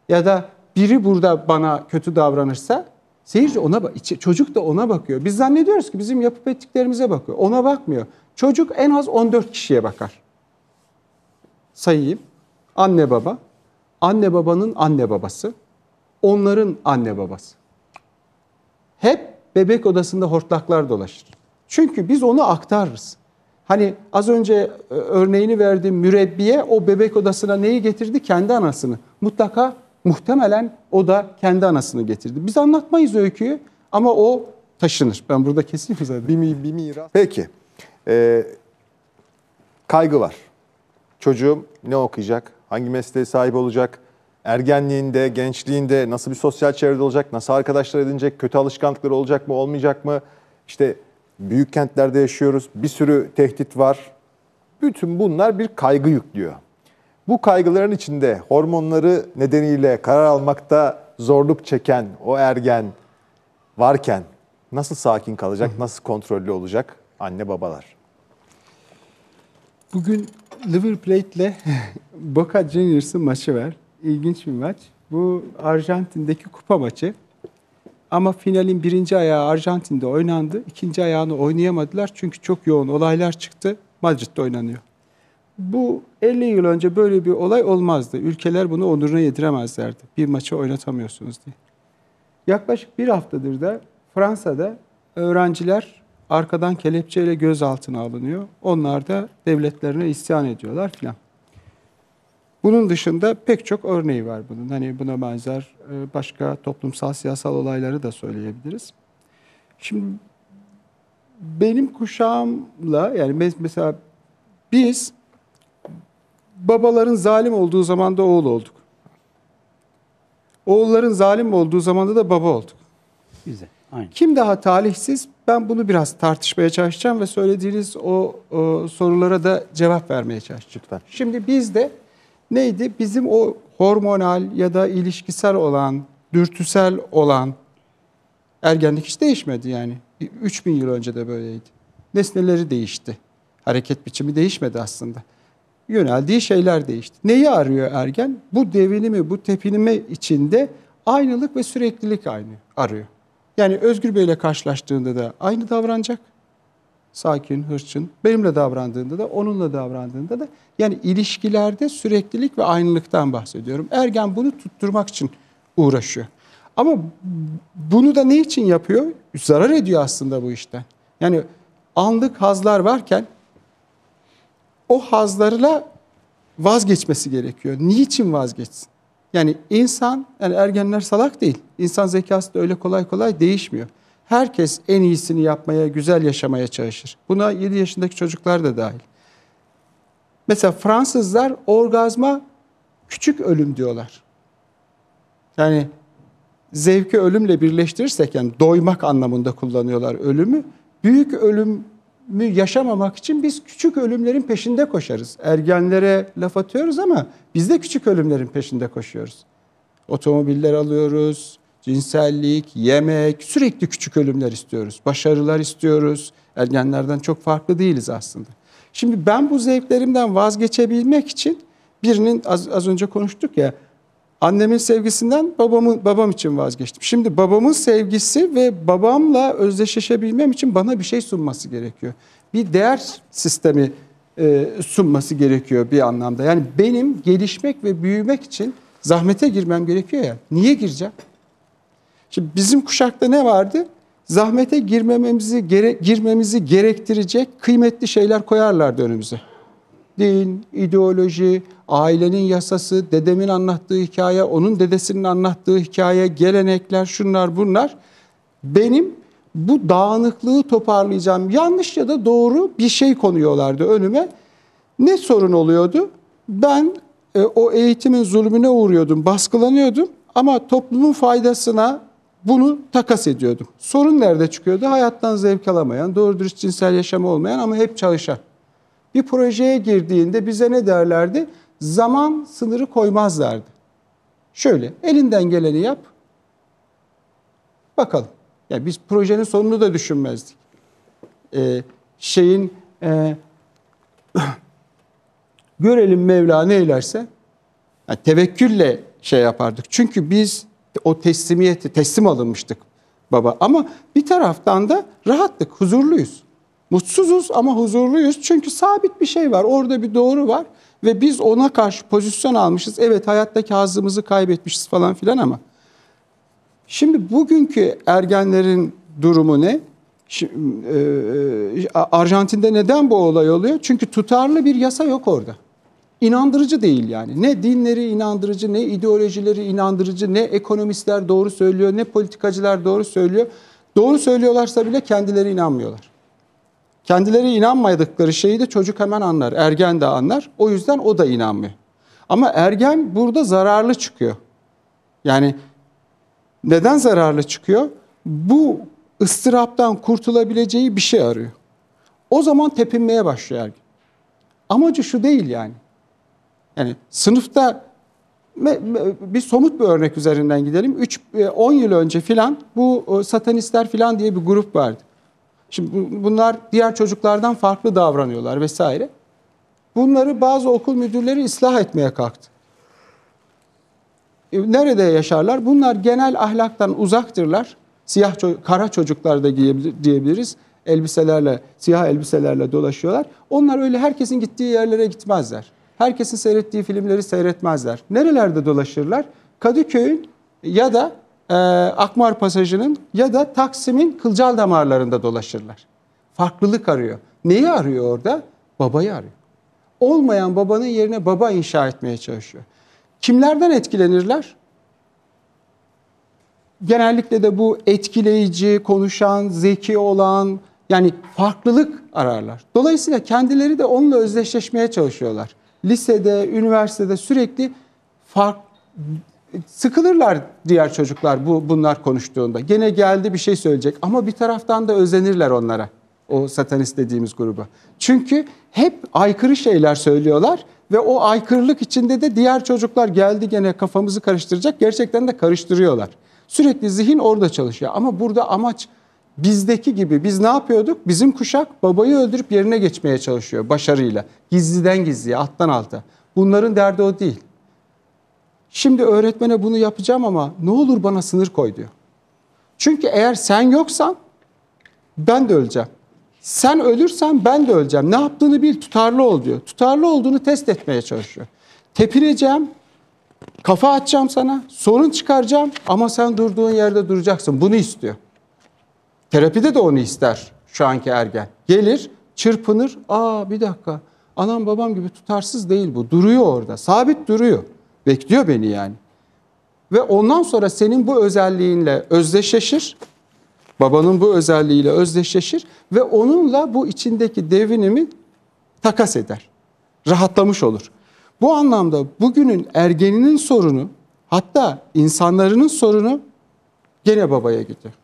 Ya da biri burada bana kötü davranırsa seyirci ona bak, çocuk da ona bakıyor. Biz zannediyoruz ki bizim yapıp ettiklerimize bakıyor. Ona bakmıyor. Çocuk en az 14 kişiye bakar. Sayayım. Anne baba, anne babanın anne babası, onların anne babası. Hep bebek odasında hortlaklar dolaşır. Çünkü biz onu aktarırız. Hani az önce e, örneğini verdiğim mürebbiye o bebek odasına neyi getirdi? Kendi anasını. Mutlaka muhtemelen o da kendi anasını getirdi. Biz anlatmayız öyküyü ama o taşınır. Ben burada keseyim zaten. Bir, mi- bir miras. Peki. Ee, kaygı var. Çocuğum ne okuyacak? Hangi mesleğe sahip olacak? Ergenliğinde, gençliğinde nasıl bir sosyal çevrede olacak? Nasıl arkadaşlar edinecek? Kötü alışkanlıkları olacak mı, olmayacak mı? İşte büyük kentlerde yaşıyoruz. Bir sürü tehdit var. Bütün bunlar bir kaygı yüklüyor. Bu kaygıların içinde hormonları nedeniyle karar almakta zorluk çeken o ergen varken nasıl sakin kalacak, nasıl kontrollü olacak anne babalar? Bugün River Plate ile Boca Juniors'ın maçı var. İlginç bir maç. Bu Arjantin'deki kupa maçı. Ama finalin birinci ayağı Arjantin'de oynandı. İkinci ayağını oynayamadılar çünkü çok yoğun olaylar çıktı. Madrid'de oynanıyor. Bu 50 yıl önce böyle bir olay olmazdı. Ülkeler bunu onuruna yediremezlerdi. Bir maçı oynatamıyorsunuz diye. Yaklaşık bir haftadır da Fransa'da öğrenciler arkadan kelepçeyle gözaltına alınıyor. Onlar da devletlerine isyan ediyorlar filan. Bunun dışında pek çok örneği var bunun. Hani buna benzer e, başka toplumsal siyasal olayları da söyleyebiliriz. Şimdi benim kuşağımla yani mes- mesela biz babaların zalim olduğu zaman da oğul olduk. Oğulların zalim olduğu zamanda da baba olduk. Güzel. Aynen. Kim daha talihsiz? Ben bunu biraz tartışmaya çalışacağım ve söylediğiniz o, o sorulara da cevap vermeye çalışacağım. Lütfen. Şimdi bizde neydi? Bizim o hormonal ya da ilişkisel olan, dürtüsel olan ergenlik hiç değişmedi yani. 3000 yıl önce de böyleydi. Nesneleri değişti. Hareket biçimi değişmedi aslında. Yöneldiği şeyler değişti. Neyi arıyor ergen? Bu devinimi, bu tepinime içinde aynılık ve süreklilik aynı arıyor. Yani Özgür Bey'le karşılaştığında da aynı davranacak. Sakin, hırçın. Benimle davrandığında da, onunla davrandığında da. Yani ilişkilerde süreklilik ve aynılıktan bahsediyorum. Ergen bunu tutturmak için uğraşıyor. Ama bunu da ne için yapıyor? Zarar ediyor aslında bu işten. Yani anlık hazlar varken o hazlarla vazgeçmesi gerekiyor. Niçin vazgeçsin? Yani insan, yani ergenler salak değil. İnsan zekası da öyle kolay kolay değişmiyor. Herkes en iyisini yapmaya, güzel yaşamaya çalışır. Buna 7 yaşındaki çocuklar da dahil. Mesela Fransızlar orgazma küçük ölüm diyorlar. Yani zevki ölümle birleştirirsek yani doymak anlamında kullanıyorlar ölümü. Büyük ölümü yaşamamak için biz küçük ölümlerin peşinde koşarız. Ergenlere laf atıyoruz ama biz de küçük ölümlerin peşinde koşuyoruz. Otomobiller alıyoruz, cinsellik, yemek, sürekli küçük ölümler istiyoruz. Başarılar istiyoruz. Ergenlerden çok farklı değiliz aslında. Şimdi ben bu zevklerimden vazgeçebilmek için birinin az, az önce konuştuk ya Annemin sevgisinden babamın babam için vazgeçtim. Şimdi babamın sevgisi ve babamla özdeşleşebilmem için bana bir şey sunması gerekiyor. Bir değer sistemi e, sunması gerekiyor bir anlamda. Yani benim gelişmek ve büyümek için zahmete girmem gerekiyor ya. Niye gireceğim? Şimdi bizim kuşakta ne vardı? Zahmete girmememizi gere, girmemizi gerektirecek kıymetli şeyler koyarlardı önümüze. Din, ideoloji, ailenin yasası, dedemin anlattığı hikaye, onun dedesinin anlattığı hikaye, gelenekler, şunlar bunlar. Benim bu dağınıklığı toparlayacağım yanlış ya da doğru bir şey konuyorlardı önüme. Ne sorun oluyordu? Ben e, o eğitimin zulmüne uğruyordum, baskılanıyordum ama toplumun faydasına bunu takas ediyordum. Sorun nerede çıkıyordu? Hayattan zevk alamayan, doğru dürüst cinsel yaşamı olmayan ama hep çalışan. Bir projeye girdiğinde bize ne derlerdi? Zaman sınırı koymazlardı. Şöyle, elinden geleni yap, bakalım. Yani biz projenin sonunu da düşünmezdik. Ee, şeyin e, görelim Mevla ne yani tevekkülle şey yapardık. Çünkü biz o teslimiyeti teslim alınmıştık baba. Ama bir taraftan da rahattık, huzurluyuz. Mutsuzuz ama huzurluyuz. Çünkü sabit bir şey var. Orada bir doğru var ve biz ona karşı pozisyon almışız. Evet hayattaki hazımızı kaybetmişiz falan filan ama Şimdi bugünkü ergenlerin durumu ne? Şimdi, e, Arjantin'de neden bu olay oluyor? Çünkü tutarlı bir yasa yok orada. İnandırıcı değil yani. Ne dinleri inandırıcı, ne ideolojileri inandırıcı, ne ekonomistler doğru söylüyor, ne politikacılar doğru söylüyor. Doğru söylüyorlarsa bile kendileri inanmıyorlar. Kendileri inanmadıkları şeyi de çocuk hemen anlar, ergen de anlar. O yüzden o da inanmıyor. Ama ergen burada zararlı çıkıyor. Yani neden zararlı çıkıyor? Bu ıstıraptan kurtulabileceği bir şey arıyor. O zaman tepinmeye başlıyor ergen. Amacı şu değil yani. Yani sınıfta bir somut bir örnek üzerinden gidelim. 3 10 e, yıl önce filan bu satanistler filan diye bir grup vardı. Şimdi bunlar diğer çocuklardan farklı davranıyorlar vesaire. Bunları bazı okul müdürleri ıslah etmeye kalktı. E, nerede yaşarlar? Bunlar genel ahlaktan uzaktırlar. Siyah kara çocuklar da diyebiliriz. Elbiselerle, siyah elbiselerle dolaşıyorlar. Onlar öyle herkesin gittiği yerlere gitmezler. Herkesin seyrettiği filmleri seyretmezler. Nerelerde dolaşırlar? Kadıköy'ün ya da e, Akmar Pasajı'nın ya da Taksim'in kılcal damarlarında dolaşırlar. Farklılık arıyor. Neyi arıyor orada? Babayı arıyor. Olmayan babanın yerine baba inşa etmeye çalışıyor. Kimlerden etkilenirler? Genellikle de bu etkileyici, konuşan, zeki olan yani farklılık ararlar. Dolayısıyla kendileri de onunla özdeşleşmeye çalışıyorlar. Lisede, üniversitede sürekli fark sıkılırlar diğer çocuklar bu bunlar konuştuğunda. Gene geldi bir şey söyleyecek ama bir taraftan da özenirler onlara. O satanist dediğimiz gruba. Çünkü hep aykırı şeyler söylüyorlar ve o aykırılık içinde de diğer çocuklar geldi gene kafamızı karıştıracak. Gerçekten de karıştırıyorlar. Sürekli zihin orada çalışıyor. Ama burada amaç bizdeki gibi biz ne yapıyorduk? Bizim kuşak babayı öldürüp yerine geçmeye çalışıyor başarıyla. Gizliden gizliye, alttan alta. Bunların derdi o değil. Şimdi öğretmene bunu yapacağım ama ne olur bana sınır koy diyor. Çünkü eğer sen yoksan ben de öleceğim. Sen ölürsen ben de öleceğim. Ne yaptığını bil, tutarlı ol diyor. Tutarlı olduğunu test etmeye çalışıyor. Tepineceğim, kafa atacağım sana, sorun çıkaracağım ama sen durduğun yerde duracaksın. Bunu istiyor. Terapide de onu ister şu anki ergen. Gelir, çırpınır. Aa bir dakika, anam babam gibi tutarsız değil bu. Duruyor orada, sabit duruyor. Bekliyor beni yani. Ve ondan sonra senin bu özelliğinle özdeşleşir Babanın bu özelliğiyle özdeşleşir ve onunla bu içindeki devinimi takas eder. Rahatlamış olur. Bu anlamda bugünün ergeninin sorunu hatta insanların sorunu gene babaya gidiyor.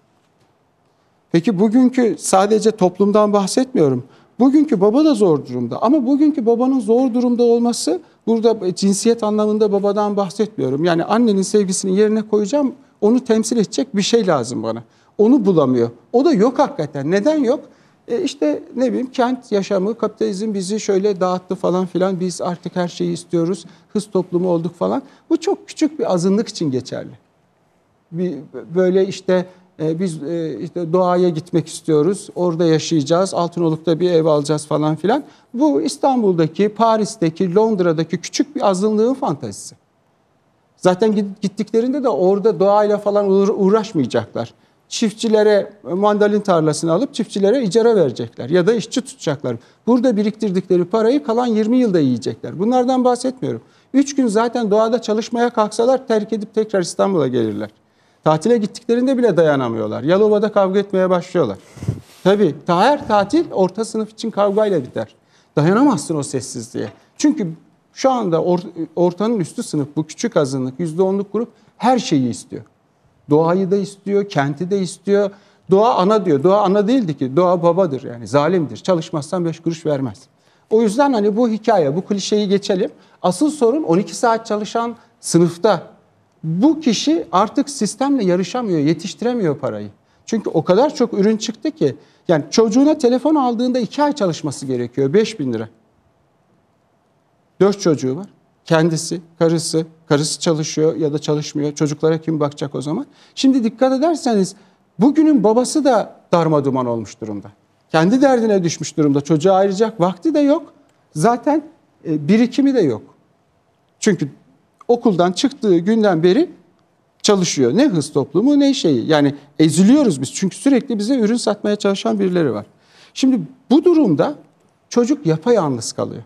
Peki bugünkü sadece toplumdan bahsetmiyorum. Bugünkü baba da zor durumda ama bugünkü babanın zor durumda olması burada cinsiyet anlamında babadan bahsetmiyorum. Yani annenin sevgisini yerine koyacağım onu temsil edecek bir şey lazım bana. Onu bulamıyor. O da yok hakikaten. Neden yok? E işte ne bileyim kent yaşamı, kapitalizm bizi şöyle dağıttı falan filan. Biz artık her şeyi istiyoruz. Hız toplumu olduk falan. Bu çok küçük bir azınlık için geçerli. Bir, böyle işte E, biz e, işte doğaya gitmek istiyoruz. Orada yaşayacağız. Altınoluk'ta bir ev alacağız falan filan. Bu İstanbul'daki, Paris'teki, Londra'daki küçük bir azınlığın fantazisi. Zaten git- gittiklerinde de orada doğayla falan uğra- uğraşmayacaklar. Çiftçilere mandalin tarlasını alıp çiftçilere icara verecekler ya da işçi tutacaklar. Burada biriktirdikleri parayı kalan 20 yılda yiyecekler. Bunlardan bahsetmiyorum. 3 gün zaten doğada çalışmaya kalksalar terk edip tekrar İstanbul'a gelirler. Tatile gittiklerinde bile dayanamıyorlar. Yalova'da kavga etmeye başlıyorlar. Tabii ta- her tatil orta sınıf için kavgayla biter. Dayanamazsın o sessizliğe. Çünkü şu anda or- ortanın üstü sınıf bu küçük azınlık %10'luk grup her şeyi istiyor. Doğayı da istiyor, kenti de istiyor. Doğa ana diyor. Doğa ana değildi ki. Doğa babadır yani zalimdir. Çalışmazsan beş kuruş vermez. O yüzden hani bu hikaye, bu klişeyi geçelim. Asıl sorun 12 saat çalışan sınıfta. Bu kişi artık sistemle yarışamıyor, yetiştiremiyor parayı. Çünkü o kadar çok ürün çıktı ki. Yani çocuğuna telefon aldığında iki ay çalışması gerekiyor. 5 bin lira. Dört çocuğu var. Kendisi, karısı, karısı çalışıyor ya da çalışmıyor. Çocuklara kim bakacak o zaman? Şimdi dikkat ederseniz bugünün babası da darma duman olmuş durumda. Kendi derdine düşmüş durumda. Çocuğa ayıracak vakti de yok. Zaten e, birikimi de yok. Çünkü okuldan çıktığı günden beri çalışıyor. Ne hız toplumu ne şeyi. Yani eziliyoruz biz. Çünkü sürekli bize ürün satmaya çalışan birileri var. Şimdi bu durumda çocuk yapayalnız kalıyor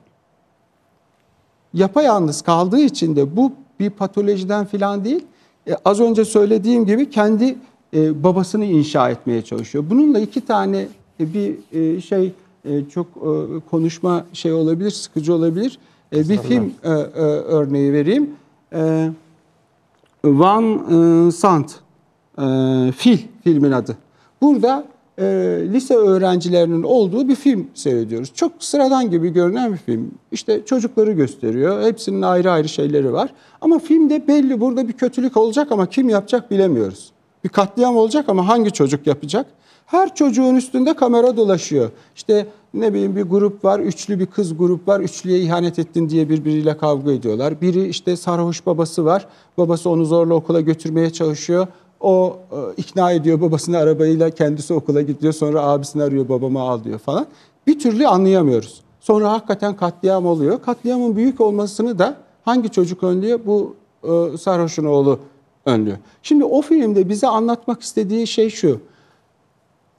yapayalnız kaldığı için de bu bir patolojiden falan değil. E, az önce söylediğim gibi kendi e, babasını inşa etmeye çalışıyor. Bununla iki tane e, bir e, şey e, çok e, konuşma şey olabilir, sıkıcı olabilir. E, bir film e, e, örneği vereyim. E, Van e, Sant, e, Fil filmin adı. Burada e, lise öğrencilerinin olduğu bir film seyrediyoruz. Çok sıradan gibi görünen bir film. İşte çocukları gösteriyor. Hepsinin ayrı ayrı şeyleri var. Ama filmde belli burada bir kötülük olacak ama kim yapacak bilemiyoruz. Bir katliam olacak ama hangi çocuk yapacak? Her çocuğun üstünde kamera dolaşıyor. İşte ne bileyim bir grup var, üçlü bir kız grup var. Üçlüye ihanet ettin diye birbiriyle kavga ediyorlar. Biri işte sarhoş babası var. Babası onu zorla okula götürmeye çalışıyor. O e, ikna ediyor babasını arabayla kendisi okula gidiyor. Sonra abisini arıyor babamı al diyor falan. Bir türlü anlayamıyoruz. Sonra hakikaten katliam oluyor. Katliamın büyük olmasını da hangi çocuk önlüyor? Bu e, sarhoşun oğlu önlüyor. Şimdi o filmde bize anlatmak istediği şey şu.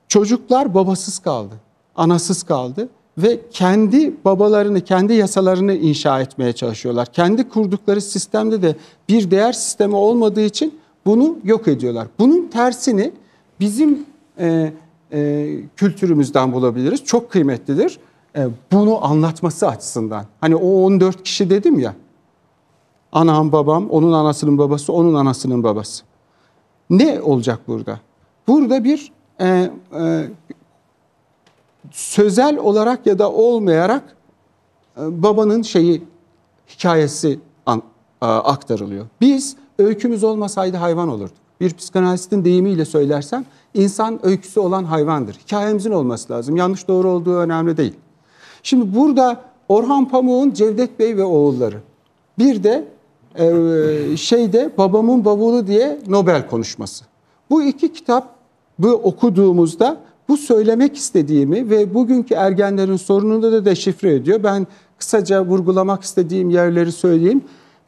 Çocuklar babasız kaldı, anasız kaldı ve kendi babalarını, kendi yasalarını inşa etmeye çalışıyorlar. Kendi kurdukları sistemde de bir değer sistemi olmadığı için bunu yok ediyorlar. Bunun tersini bizim e, e, kültürümüzden bulabiliriz. Çok kıymetlidir. E, bunu anlatması açısından. Hani o 14 kişi dedim ya. Anam, babam, onun anasının babası, onun anasının babası. Ne olacak burada? Burada bir e, e, sözel olarak ya da olmayarak e, babanın şeyi hikayesi an, a, aktarılıyor. Biz öykümüz olmasaydı hayvan olurduk. Bir psikanalistin deyimiyle söylersem insan öyküsü olan hayvandır. Hikayemizin olması lazım. Yanlış doğru olduğu önemli değil. Şimdi burada Orhan Pamuk'un Cevdet Bey ve oğulları. Bir de e, şeyde babamın bavulu diye Nobel konuşması. Bu iki kitap bu okuduğumuzda bu söylemek istediğimi ve bugünkü ergenlerin sorununu da deşifre ediyor. Ben kısaca vurgulamak istediğim yerleri söyleyeyim.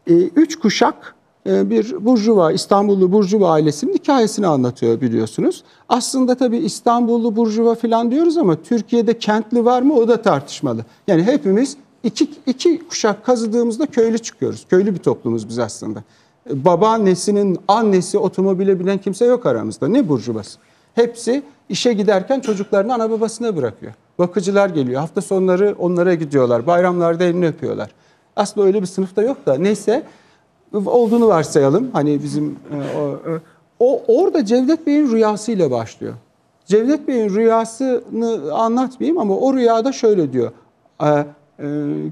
E, üç kuşak e, bir Burjuva, İstanbullu Burjuva ailesinin hikayesini anlatıyor biliyorsunuz. Aslında tabii İstanbullu Burjuva falan diyoruz ama Türkiye'de kentli var mı o da tartışmalı. Yani hepimiz iki, iki kuşak kazıdığımızda köylü çıkıyoruz. Köylü bir toplumuz biz aslında. Babaannesinin annesi otomobile binen kimse yok aramızda. Ne burjuvası? Hepsi işe giderken çocuklarını ana babasına bırakıyor. Bakıcılar geliyor. Hafta sonları onlara gidiyorlar. Bayramlarda elini öpüyorlar. Aslında öyle bir sınıfta yok da neyse olduğunu varsayalım. Hani bizim e, o, e, o orada Cevdet Bey'in rüyasıyla başlıyor. Cevdet Bey'in rüyasını anlatmayayım ama o rüyada şöyle diyor. E, e,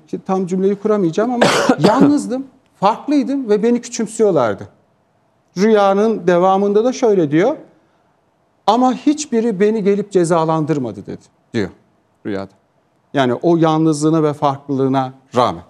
ki tam cümleyi kuramayacağım ama yalnızdım, farklıydım ve beni küçümsüyorlardı. Rüyanın devamında da şöyle diyor. Ama hiçbiri beni gelip cezalandırmadı dedi diyor rüyada. Yani o yalnızlığına ve farklılığına rağmen.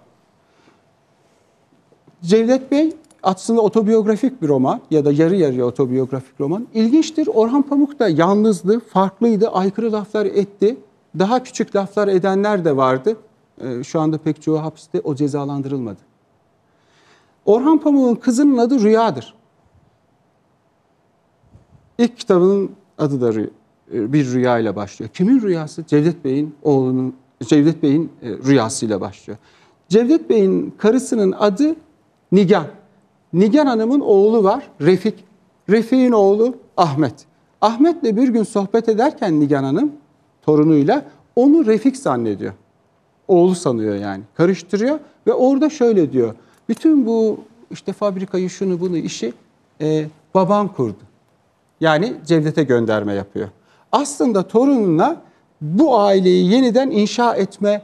Cevdet Bey aslında otobiyografik bir roman ya da yarı yarıya otobiyografik roman. İlginçtir. Orhan Pamuk da yalnızdı, farklıydı, aykırı laflar etti. Daha küçük laflar edenler de vardı. Ee, Şu anda pek çoğu hapiste o cezalandırılmadı. Orhan Pamuk'un kızının adı Rüya'dır. İlk kitabının adı da e, bir rüya ile başlıyor. Kimin rüyası? Cevdet Bey'in oğlunun, Cevdet Bey'in e, rüyasıyla başlıyor. Cevdet Bey'in karısının adı Nigan. Nigan Hanım'ın oğlu var Refik. Refik'in oğlu Ahmet. Ahmet'le bir gün sohbet ederken Nigan Hanım torunuyla onu Refik zannediyor. Oğlu sanıyor yani. Karıştırıyor ve orada şöyle diyor. Bütün bu işte fabrikayı şunu bunu işi e, babam kurdu. Yani Cevdet'e gönderme yapıyor. Aslında torununa bu aileyi yeniden inşa etme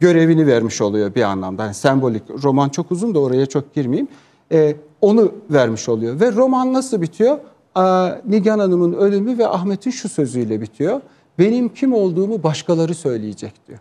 görevini vermiş oluyor bir anlamda. Yani sembolik. Roman çok uzun da oraya çok girmeyeyim. Ee, onu vermiş oluyor. Ve roman nasıl bitiyor? Aa, Nigan Hanım'ın ölümü ve Ahmet'in şu sözüyle bitiyor. Benim kim olduğumu başkaları söyleyecek diyor.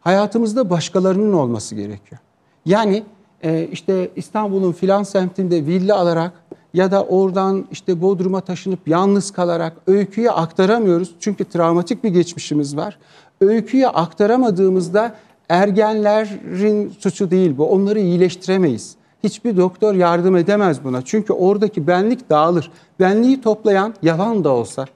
Hayatımızda başkalarının olması gerekiyor. Yani e, işte İstanbul'un filan semtinde villa alarak ya da oradan işte Bodrum'a taşınıp yalnız kalarak öyküyü aktaramıyoruz. Çünkü travmatik bir geçmişimiz var. Öyküyü aktaramadığımızda ergenlerin suçu değil bu. Onları iyileştiremeyiz. Hiçbir doktor yardım edemez buna. Çünkü oradaki benlik dağılır. Benliği toplayan yalan da olsa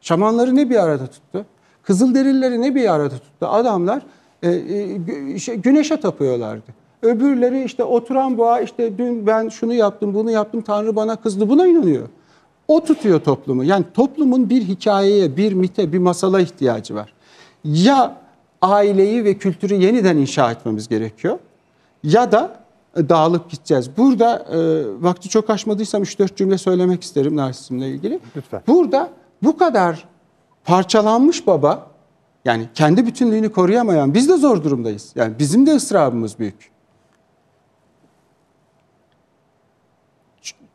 Şamanları ne bir arada tuttu? Kızılderilileri ne bir arada tuttu? Adamlar e, e, şey, güneşe tapıyorlardı. Öbürleri işte oturan boğa işte dün ben şunu yaptım bunu yaptım Tanrı bana kızdı buna inanıyor. O tutuyor toplumu. Yani toplumun bir hikayeye, bir mite, bir masala ihtiyacı var. Ya aileyi ve kültürü yeniden inşa etmemiz gerekiyor ya da e, dağılıp gideceğiz. Burada e, vakti çok aşmadıysam 3-4 cümle söylemek isterim narsizmle ilgili. Lütfen. Burada bu kadar parçalanmış baba yani kendi bütünlüğünü koruyamayan biz de zor durumdayız. Yani bizim de ısrarımız büyük.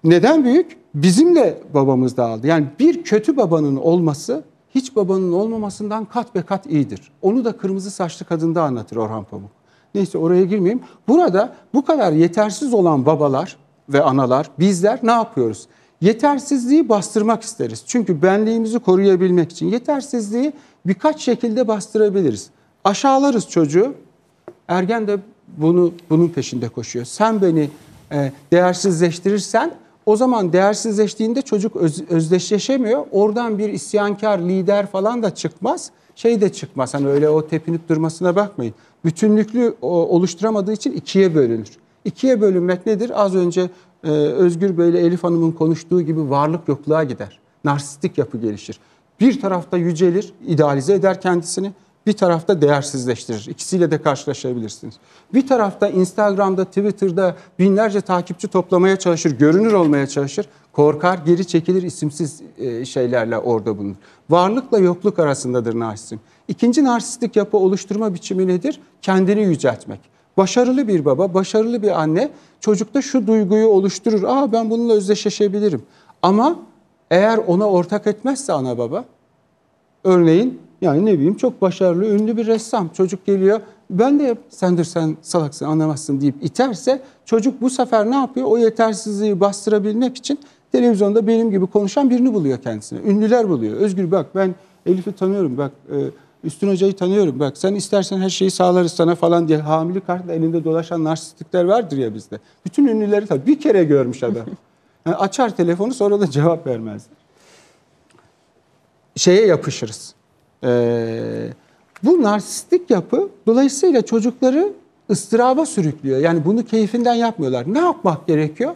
Neden büyük? Bizim de babamız dağıldı. Yani bir kötü babanın olması hiç babanın olmamasından kat be kat iyidir. Onu da kırmızı saçlı kadında anlatır Orhan Pamuk. Neyse oraya girmeyeyim. Burada bu kadar yetersiz olan babalar ve analar bizler ne yapıyoruz? Yetersizliği bastırmak isteriz. Çünkü benliğimizi koruyabilmek için yetersizliği birkaç şekilde bastırabiliriz. Aşağılarız çocuğu. Ergen de bunu bunun peşinde koşuyor. Sen beni e, değersizleştirirsen o zaman değersizleştiğinde çocuk öz, özdeşleşemiyor. Oradan bir isyankar lider falan da çıkmaz. Şey de çıkmaz. Hani öyle o tepinip durmasına bakmayın. Bütünlüklü oluşturamadığı için ikiye bölünür. İkiye bölünmek nedir? Az önce e, Özgür Bey ile Elif Hanım'ın konuştuğu gibi varlık yokluğa gider. Narsistik yapı gelişir. Bir tarafta yücelir, idealize eder kendisini. Bir tarafta değersizleştirir. İkisiyle de karşılaşabilirsiniz. Bir tarafta Instagram'da, Twitter'da binlerce takipçi toplamaya çalışır, görünür olmaya çalışır. Korkar, geri çekilir, isimsiz e, şeylerle orada bulunur. Varlıkla yokluk arasındadır narsizm. İkinci narsistik yapı oluşturma biçimi nedir? Kendini yüceltmek. Başarılı bir baba, başarılı bir anne çocukta şu duyguyu oluşturur. Aa ben bununla özdeşleşebilirim. Ama eğer ona ortak etmezse ana baba, Örneğin yani ne bileyim çok başarılı, ünlü bir ressam. Çocuk geliyor, ben de yap, sendir sen salaksın anlamazsın deyip iterse çocuk bu sefer ne yapıyor? O yetersizliği bastırabilmek için televizyonda benim gibi konuşan birini buluyor kendisine. Ünlüler buluyor. Özgür bak ben Elif'i tanıyorum bak e, Üstün Hoca'yı tanıyorum bak sen istersen her şeyi sağlarız sana falan diye hamile kartla elinde dolaşan narsistikler vardır ya bizde. Bütün ünlüleri tabii bir kere görmüş adam. Yani açar telefonu sonra da cevap vermez şeye yapışırız. Ee, bu narsistik yapı dolayısıyla çocukları ıstıraba sürüklüyor. Yani bunu keyfinden yapmıyorlar. Ne yapmak gerekiyor?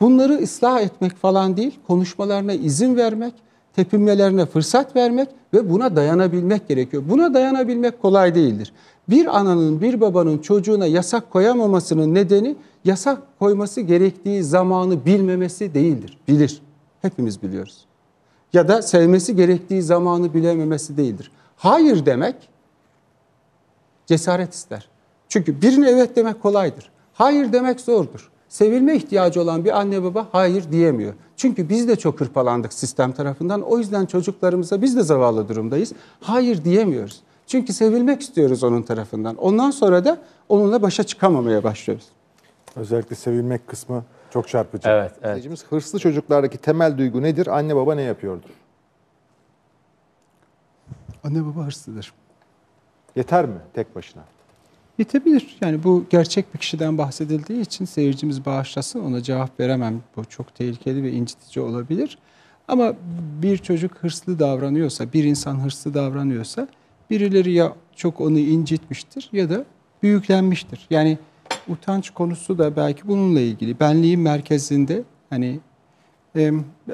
Bunları ıslah etmek falan değil, konuşmalarına izin vermek, tepinmelerine fırsat vermek ve buna dayanabilmek gerekiyor. Buna dayanabilmek kolay değildir. Bir ananın, bir babanın çocuğuna yasak koyamamasının nedeni yasak koyması gerektiği zamanı bilmemesi değildir. Bilir. Hepimiz biliyoruz ya da sevmesi gerektiği zamanı bilememesi değildir. Hayır demek cesaret ister. Çünkü birine evet demek kolaydır. Hayır demek zordur. Sevilme ihtiyacı olan bir anne baba hayır diyemiyor. Çünkü biz de çok hırpalandık sistem tarafından. O yüzden çocuklarımıza biz de zavallı durumdayız. Hayır diyemiyoruz. Çünkü sevilmek istiyoruz onun tarafından. Ondan sonra da onunla başa çıkamamaya başlıyoruz. Özellikle sevilmek kısmı çok çarpıcı. Evet, evet. İzleyicimiz, hırslı çocuklardaki temel duygu nedir? Anne baba ne yapıyordur? Anne baba hırslıdır. Yeter mi tek başına? Yetebilir. Yani bu gerçek bir kişiden bahsedildiği için seyircimiz bağışlasın ona cevap veremem. Bu çok tehlikeli ve incitici olabilir. Ama bir çocuk hırslı davranıyorsa, bir insan hırslı davranıyorsa birileri ya çok onu incitmiştir ya da büyüklenmiştir. Yani utanç konusu da belki bununla ilgili. Benliğin merkezinde hani e,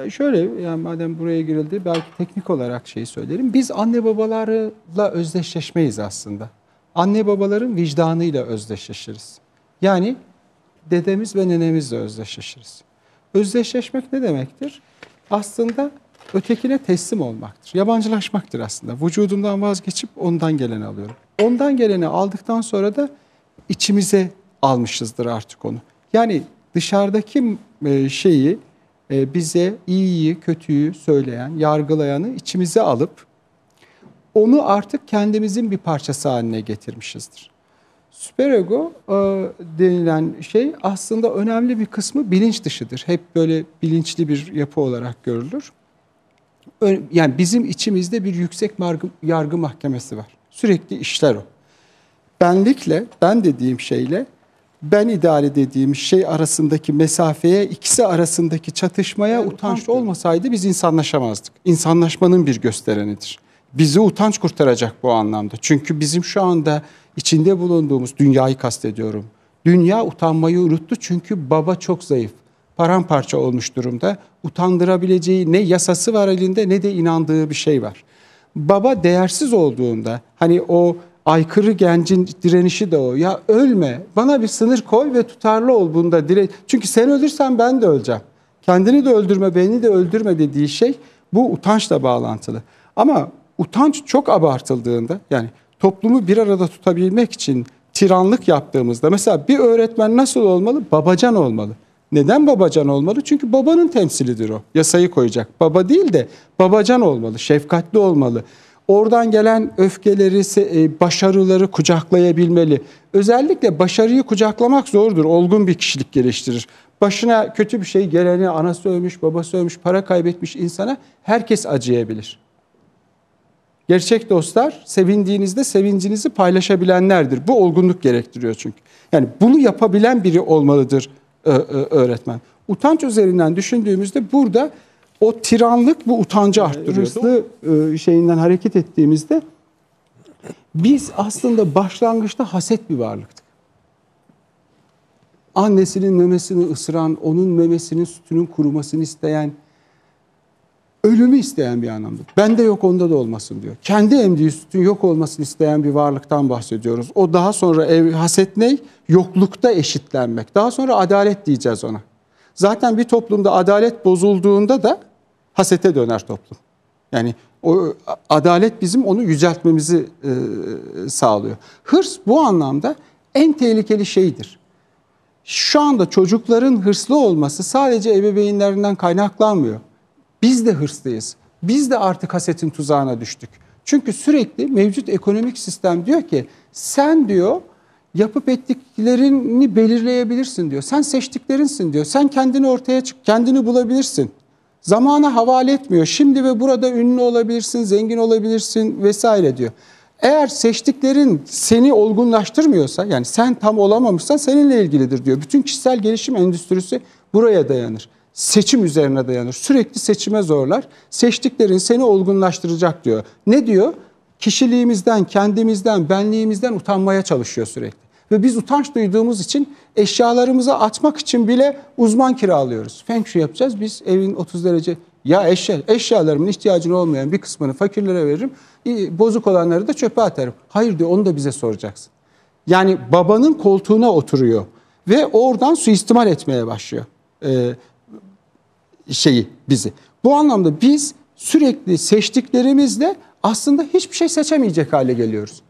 şöyle yani madem buraya girildi belki teknik olarak şey söylerim. Biz anne babalarla özdeşleşmeyiz aslında. Anne babaların vicdanıyla özdeşleşiriz. Yani dedemiz ve nenemizle özdeşleşiriz. Özdeşleşmek ne demektir? Aslında ötekine teslim olmaktır. Yabancılaşmaktır aslında. Vücudumdan vazgeçip ondan geleni alıyorum. Ondan geleni aldıktan sonra da içimize almışızdır artık onu. Yani dışarıdaki e, şeyi e, bize iyiyi, kötüyü söyleyen, yargılayanı içimize alıp onu artık kendimizin bir parçası haline getirmişizdir. Süperego e, denilen şey aslında önemli bir kısmı bilinç dışıdır. Hep böyle bilinçli bir yapı olarak görülür. Yani bizim içimizde bir yüksek yargı mahkemesi var. Sürekli işler o. Benlikle, ben dediğim şeyle ben idare dediğim şey arasındaki mesafeye, ikisi arasındaki çatışmaya utanç olmasaydı biz insanlaşamazdık. İnsanlaşmanın bir gösterenidir. Bizi utanç kurtaracak bu anlamda. Çünkü bizim şu anda içinde bulunduğumuz dünyayı kastediyorum. Dünya utanmayı unuttu çünkü baba çok zayıf. Paramparça olmuş durumda. Utandırabileceği ne yasası var elinde ne de inandığı bir şey var. Baba değersiz olduğunda hani o aykırı gencin direnişi de o. Ya ölme, bana bir sınır koy ve tutarlı ol bunda. Dire Çünkü sen ölürsen ben de öleceğim. Kendini de öldürme, beni de öldürme dediği şey bu utançla bağlantılı. Ama utanç çok abartıldığında yani toplumu bir arada tutabilmek için tiranlık yaptığımızda mesela bir öğretmen nasıl olmalı? Babacan olmalı. Neden babacan olmalı? Çünkü babanın temsilidir o. Yasayı koyacak. Baba değil de babacan olmalı, şefkatli olmalı. Oradan gelen öfkeleri, e, başarıları kucaklayabilmeli. Özellikle başarıyı kucaklamak zordur. Olgun bir kişilik geliştirir. Başına kötü bir şey geleni, anası ölmüş, babası ölmüş, para kaybetmiş insana herkes acıyabilir. Gerçek dostlar sevindiğinizde sevincinizi paylaşabilenlerdir. Bu olgunluk gerektiriyor çünkü. Yani bunu yapabilen biri olmalıdır öğretmen. Utanç üzerinden düşündüğümüzde burada o tiranlık bu utancı arttırıyor. Hırslı e, şeyinden hareket ettiğimizde biz aslında başlangıçta haset bir varlıktık. Annesinin memesini ısıran, onun memesinin sütünün kurumasını isteyen, ölümü isteyen bir anlamda. Bende yok onda da olmasın diyor. Kendi emdiği sütün yok olmasını isteyen bir varlıktan bahsediyoruz. O daha sonra ev, haset ne? Yoklukta eşitlenmek. Daha sonra adalet diyeceğiz ona. Zaten bir toplumda adalet bozulduğunda da hasete döner toplum. Yani o adalet bizim onu yüceltmemizi e, sağlıyor. Hırs bu anlamda en tehlikeli şeydir. Şu anda çocukların hırslı olması sadece ebeveynlerinden kaynaklanmıyor. Biz de hırslıyız. Biz de artık hasetin tuzağına düştük. Çünkü sürekli mevcut ekonomik sistem diyor ki sen diyor yapıp ettiklerini belirleyebilirsin diyor. Sen seçtiklerinsin diyor. Sen kendini ortaya çık, kendini bulabilirsin. Zamana havale etmiyor. Şimdi ve burada ünlü olabilirsin, zengin olabilirsin vesaire diyor. Eğer seçtiklerin seni olgunlaştırmıyorsa yani sen tam olamamışsan seninle ilgilidir diyor. Bütün kişisel gelişim endüstrisi buraya dayanır. Seçim üzerine dayanır. Sürekli seçime zorlar. Seçtiklerin seni olgunlaştıracak diyor. Ne diyor? Kişiliğimizden, kendimizden, benliğimizden utanmaya çalışıyor sürekli. Ve biz utanç duyduğumuz için eşyalarımızı atmak için bile uzman kiralıyoruz. Feng Shui yapacağız. Biz evin 30 derece ya eşya, eşyalarımın ihtiyacın olmayan bir kısmını fakirlere veririm. Bozuk olanları da çöpe atarım. Hayır diyor onu da bize soracaksın. Yani babanın koltuğuna oturuyor ve oradan suistimal etmeye başlıyor ee, şeyi bizi. Bu anlamda biz sürekli seçtiklerimizle aslında hiçbir şey seçemeyecek hale geliyoruz.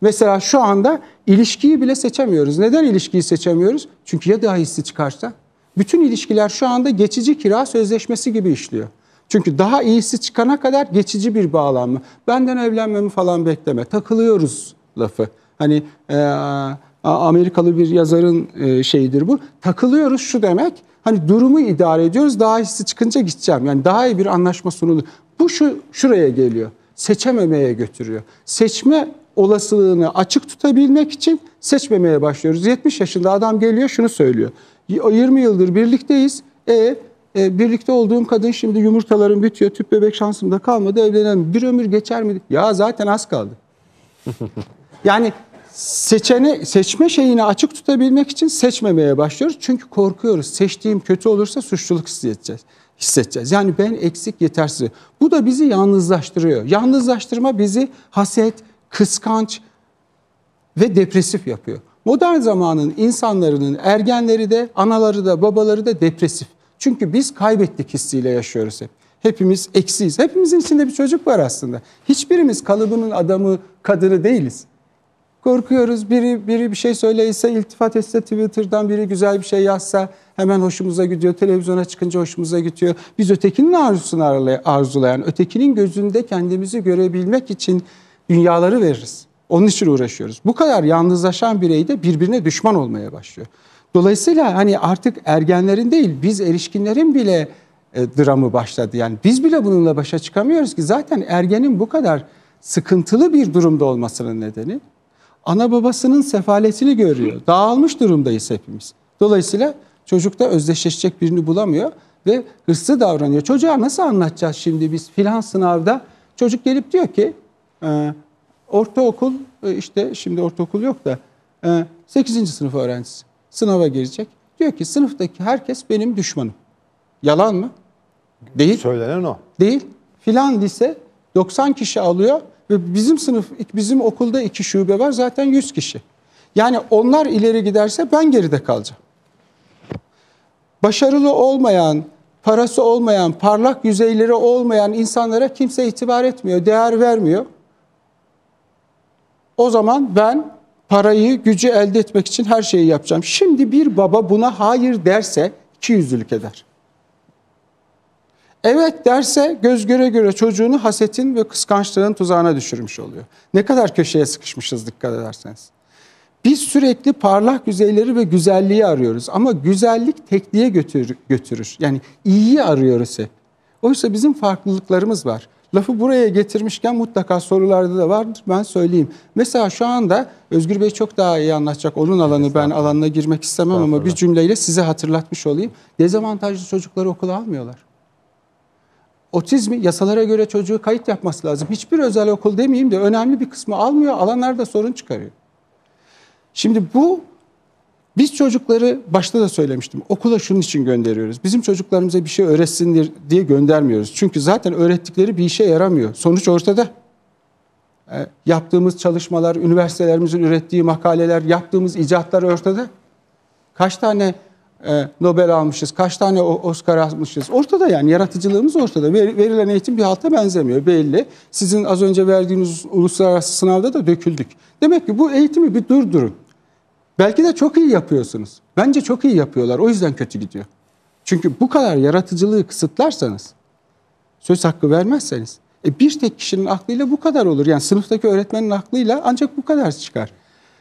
Mesela şu anda ilişkiyi bile seçemiyoruz. Neden ilişkiyi seçemiyoruz? Çünkü ya daha iyisi çıkarsa? Bütün ilişkiler şu anda geçici kira sözleşmesi gibi işliyor. Çünkü daha iyisi çıkana kadar geçici bir bağlanma. Benden evlenmemi falan bekleme. Takılıyoruz lafı. Hani e, Amerikalı bir yazarın e, şeyidir bu. Takılıyoruz şu demek. Hani durumu idare ediyoruz. Daha iyisi çıkınca gideceğim. Yani daha iyi bir anlaşma sunulur. Bu şu şuraya geliyor. Seçememeye götürüyor. Seçme olasılığını açık tutabilmek için seçmemeye başlıyoruz. 70 yaşında adam geliyor şunu söylüyor. Y- 20 yıldır birlikteyiz. E, e, birlikte olduğum kadın şimdi yumurtalarım bitiyor. Tüp bebek şansım da kalmadı. Evlenelim. Bir ömür geçer mi? Ya zaten az kaldı. Yani seçene, seçme şeyini açık tutabilmek için seçmemeye başlıyoruz. Çünkü korkuyoruz. Seçtiğim kötü olursa suçluluk hissedeceğiz. hissedeceğiz. Yani ben eksik, yetersiz. Bu da bizi yalnızlaştırıyor. Yalnızlaştırma bizi haset, kıskanç ve depresif yapıyor. Modern zamanın insanların ergenleri de, anaları da, babaları da depresif. Çünkü biz kaybettik hissiyle yaşıyoruz hep. Hepimiz eksiyiz. Hepimizin içinde bir çocuk var aslında. Hiçbirimiz kalıbının adamı, kadını değiliz. Korkuyoruz. Biri biri bir şey söyleyse, iltifat etse Twitter'dan biri güzel bir şey yazsa hemen hoşumuza gidiyor. Televizyona çıkınca hoşumuza gidiyor. Biz ötekinin arzusunu arzulayan, ötekinin gözünde kendimizi görebilmek için dünyaları veririz. Onun için uğraşıyoruz. Bu kadar yalnızlaşan birey de birbirine düşman olmaya başlıyor. Dolayısıyla hani artık ergenlerin değil, biz erişkinlerin bile e, dramı başladı. Yani biz bile bununla başa çıkamıyoruz ki zaten ergenin bu kadar sıkıntılı bir durumda olmasının nedeni ana babasının sefaletini görüyor. Dağılmış durumdayız hepimiz. Dolayısıyla çocuk da özdeşleşecek birini bulamıyor ve hırslı davranıyor. Çocuğa nasıl anlatacağız şimdi biz filan sınavda? Çocuk gelip diyor ki e, ortaokul e, işte şimdi ortaokul yok da e, 8. sınıf öğrencisi sınava girecek. Diyor ki sınıftaki herkes benim düşmanım. Yalan mı? Değil. Söylenen o. Değil. Filan lise 90 kişi alıyor ve bizim sınıf, bizim okulda iki şube var zaten 100 kişi. Yani onlar ileri giderse ben geride kalacağım. Başarılı olmayan, parası olmayan, parlak yüzeyleri olmayan insanlara kimse itibar etmiyor, değer vermiyor. O zaman ben parayı, gücü elde etmek için her şeyi yapacağım. Şimdi bir baba buna hayır derse iki yüzlülük eder. Evet derse göz göre göre çocuğunu hasetin ve kıskançlığın tuzağına düşürmüş oluyor. Ne kadar köşeye sıkışmışız dikkat ederseniz. Biz sürekli parlak yüzeyleri ve güzelliği arıyoruz ama güzellik tekliğe götürür. Yani iyiyi arıyoruz hep. Oysa bizim farklılıklarımız var. Lafı buraya getirmişken mutlaka sorularda da vardır ben söyleyeyim. Mesela şu anda Özgür Bey çok daha iyi anlatacak. Onun alanı ben alanına girmek istemem ama bir cümleyle size hatırlatmış olayım. Dezavantajlı çocukları okula almıyorlar. Otizmi yasalara göre çocuğu kayıt yapması lazım. Hiçbir özel okul demeyeyim de önemli bir kısmı almıyor. Alanlarda sorun çıkarıyor. Şimdi bu biz çocukları başta da söylemiştim. Okula şunun için gönderiyoruz. Bizim çocuklarımıza bir şey öğretsin diye göndermiyoruz. Çünkü zaten öğrettikleri bir işe yaramıyor. Sonuç ortada. E, yaptığımız çalışmalar, üniversitelerimizin ürettiği makaleler, yaptığımız icatlar ortada. Kaç tane e, Nobel almışız, kaç tane Oscar almışız. Ortada yani yaratıcılığımız ortada. Verilen eğitim bir halta benzemiyor belli. Sizin az önce verdiğiniz uluslararası sınavda da döküldük. Demek ki bu eğitimi bir durdurun. Belki de çok iyi yapıyorsunuz. Bence çok iyi yapıyorlar. O yüzden kötü gidiyor. Çünkü bu kadar yaratıcılığı kısıtlarsanız, söz hakkı vermezseniz, e bir tek kişinin aklıyla bu kadar olur. Yani sınıftaki öğretmenin aklıyla ancak bu kadar çıkar.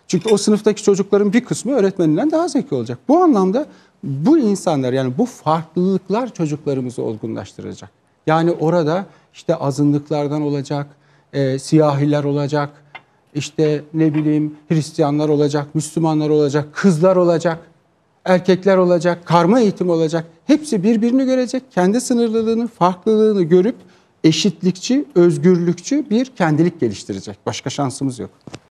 Çünkü o sınıftaki çocukların bir kısmı öğretmeninden daha zeki olacak. Bu anlamda bu insanlar yani bu farklılıklar çocuklarımızı olgunlaştıracak. Yani orada işte azınlıklardan olacak, e, siyahiler olacak, işte ne bileyim Hristiyanlar olacak, Müslümanlar olacak, kızlar olacak, erkekler olacak, karma eğitim olacak. Hepsi birbirini görecek, kendi sınırlılığını, farklılığını görüp eşitlikçi, özgürlükçü bir kendilik geliştirecek. Başka şansımız yok.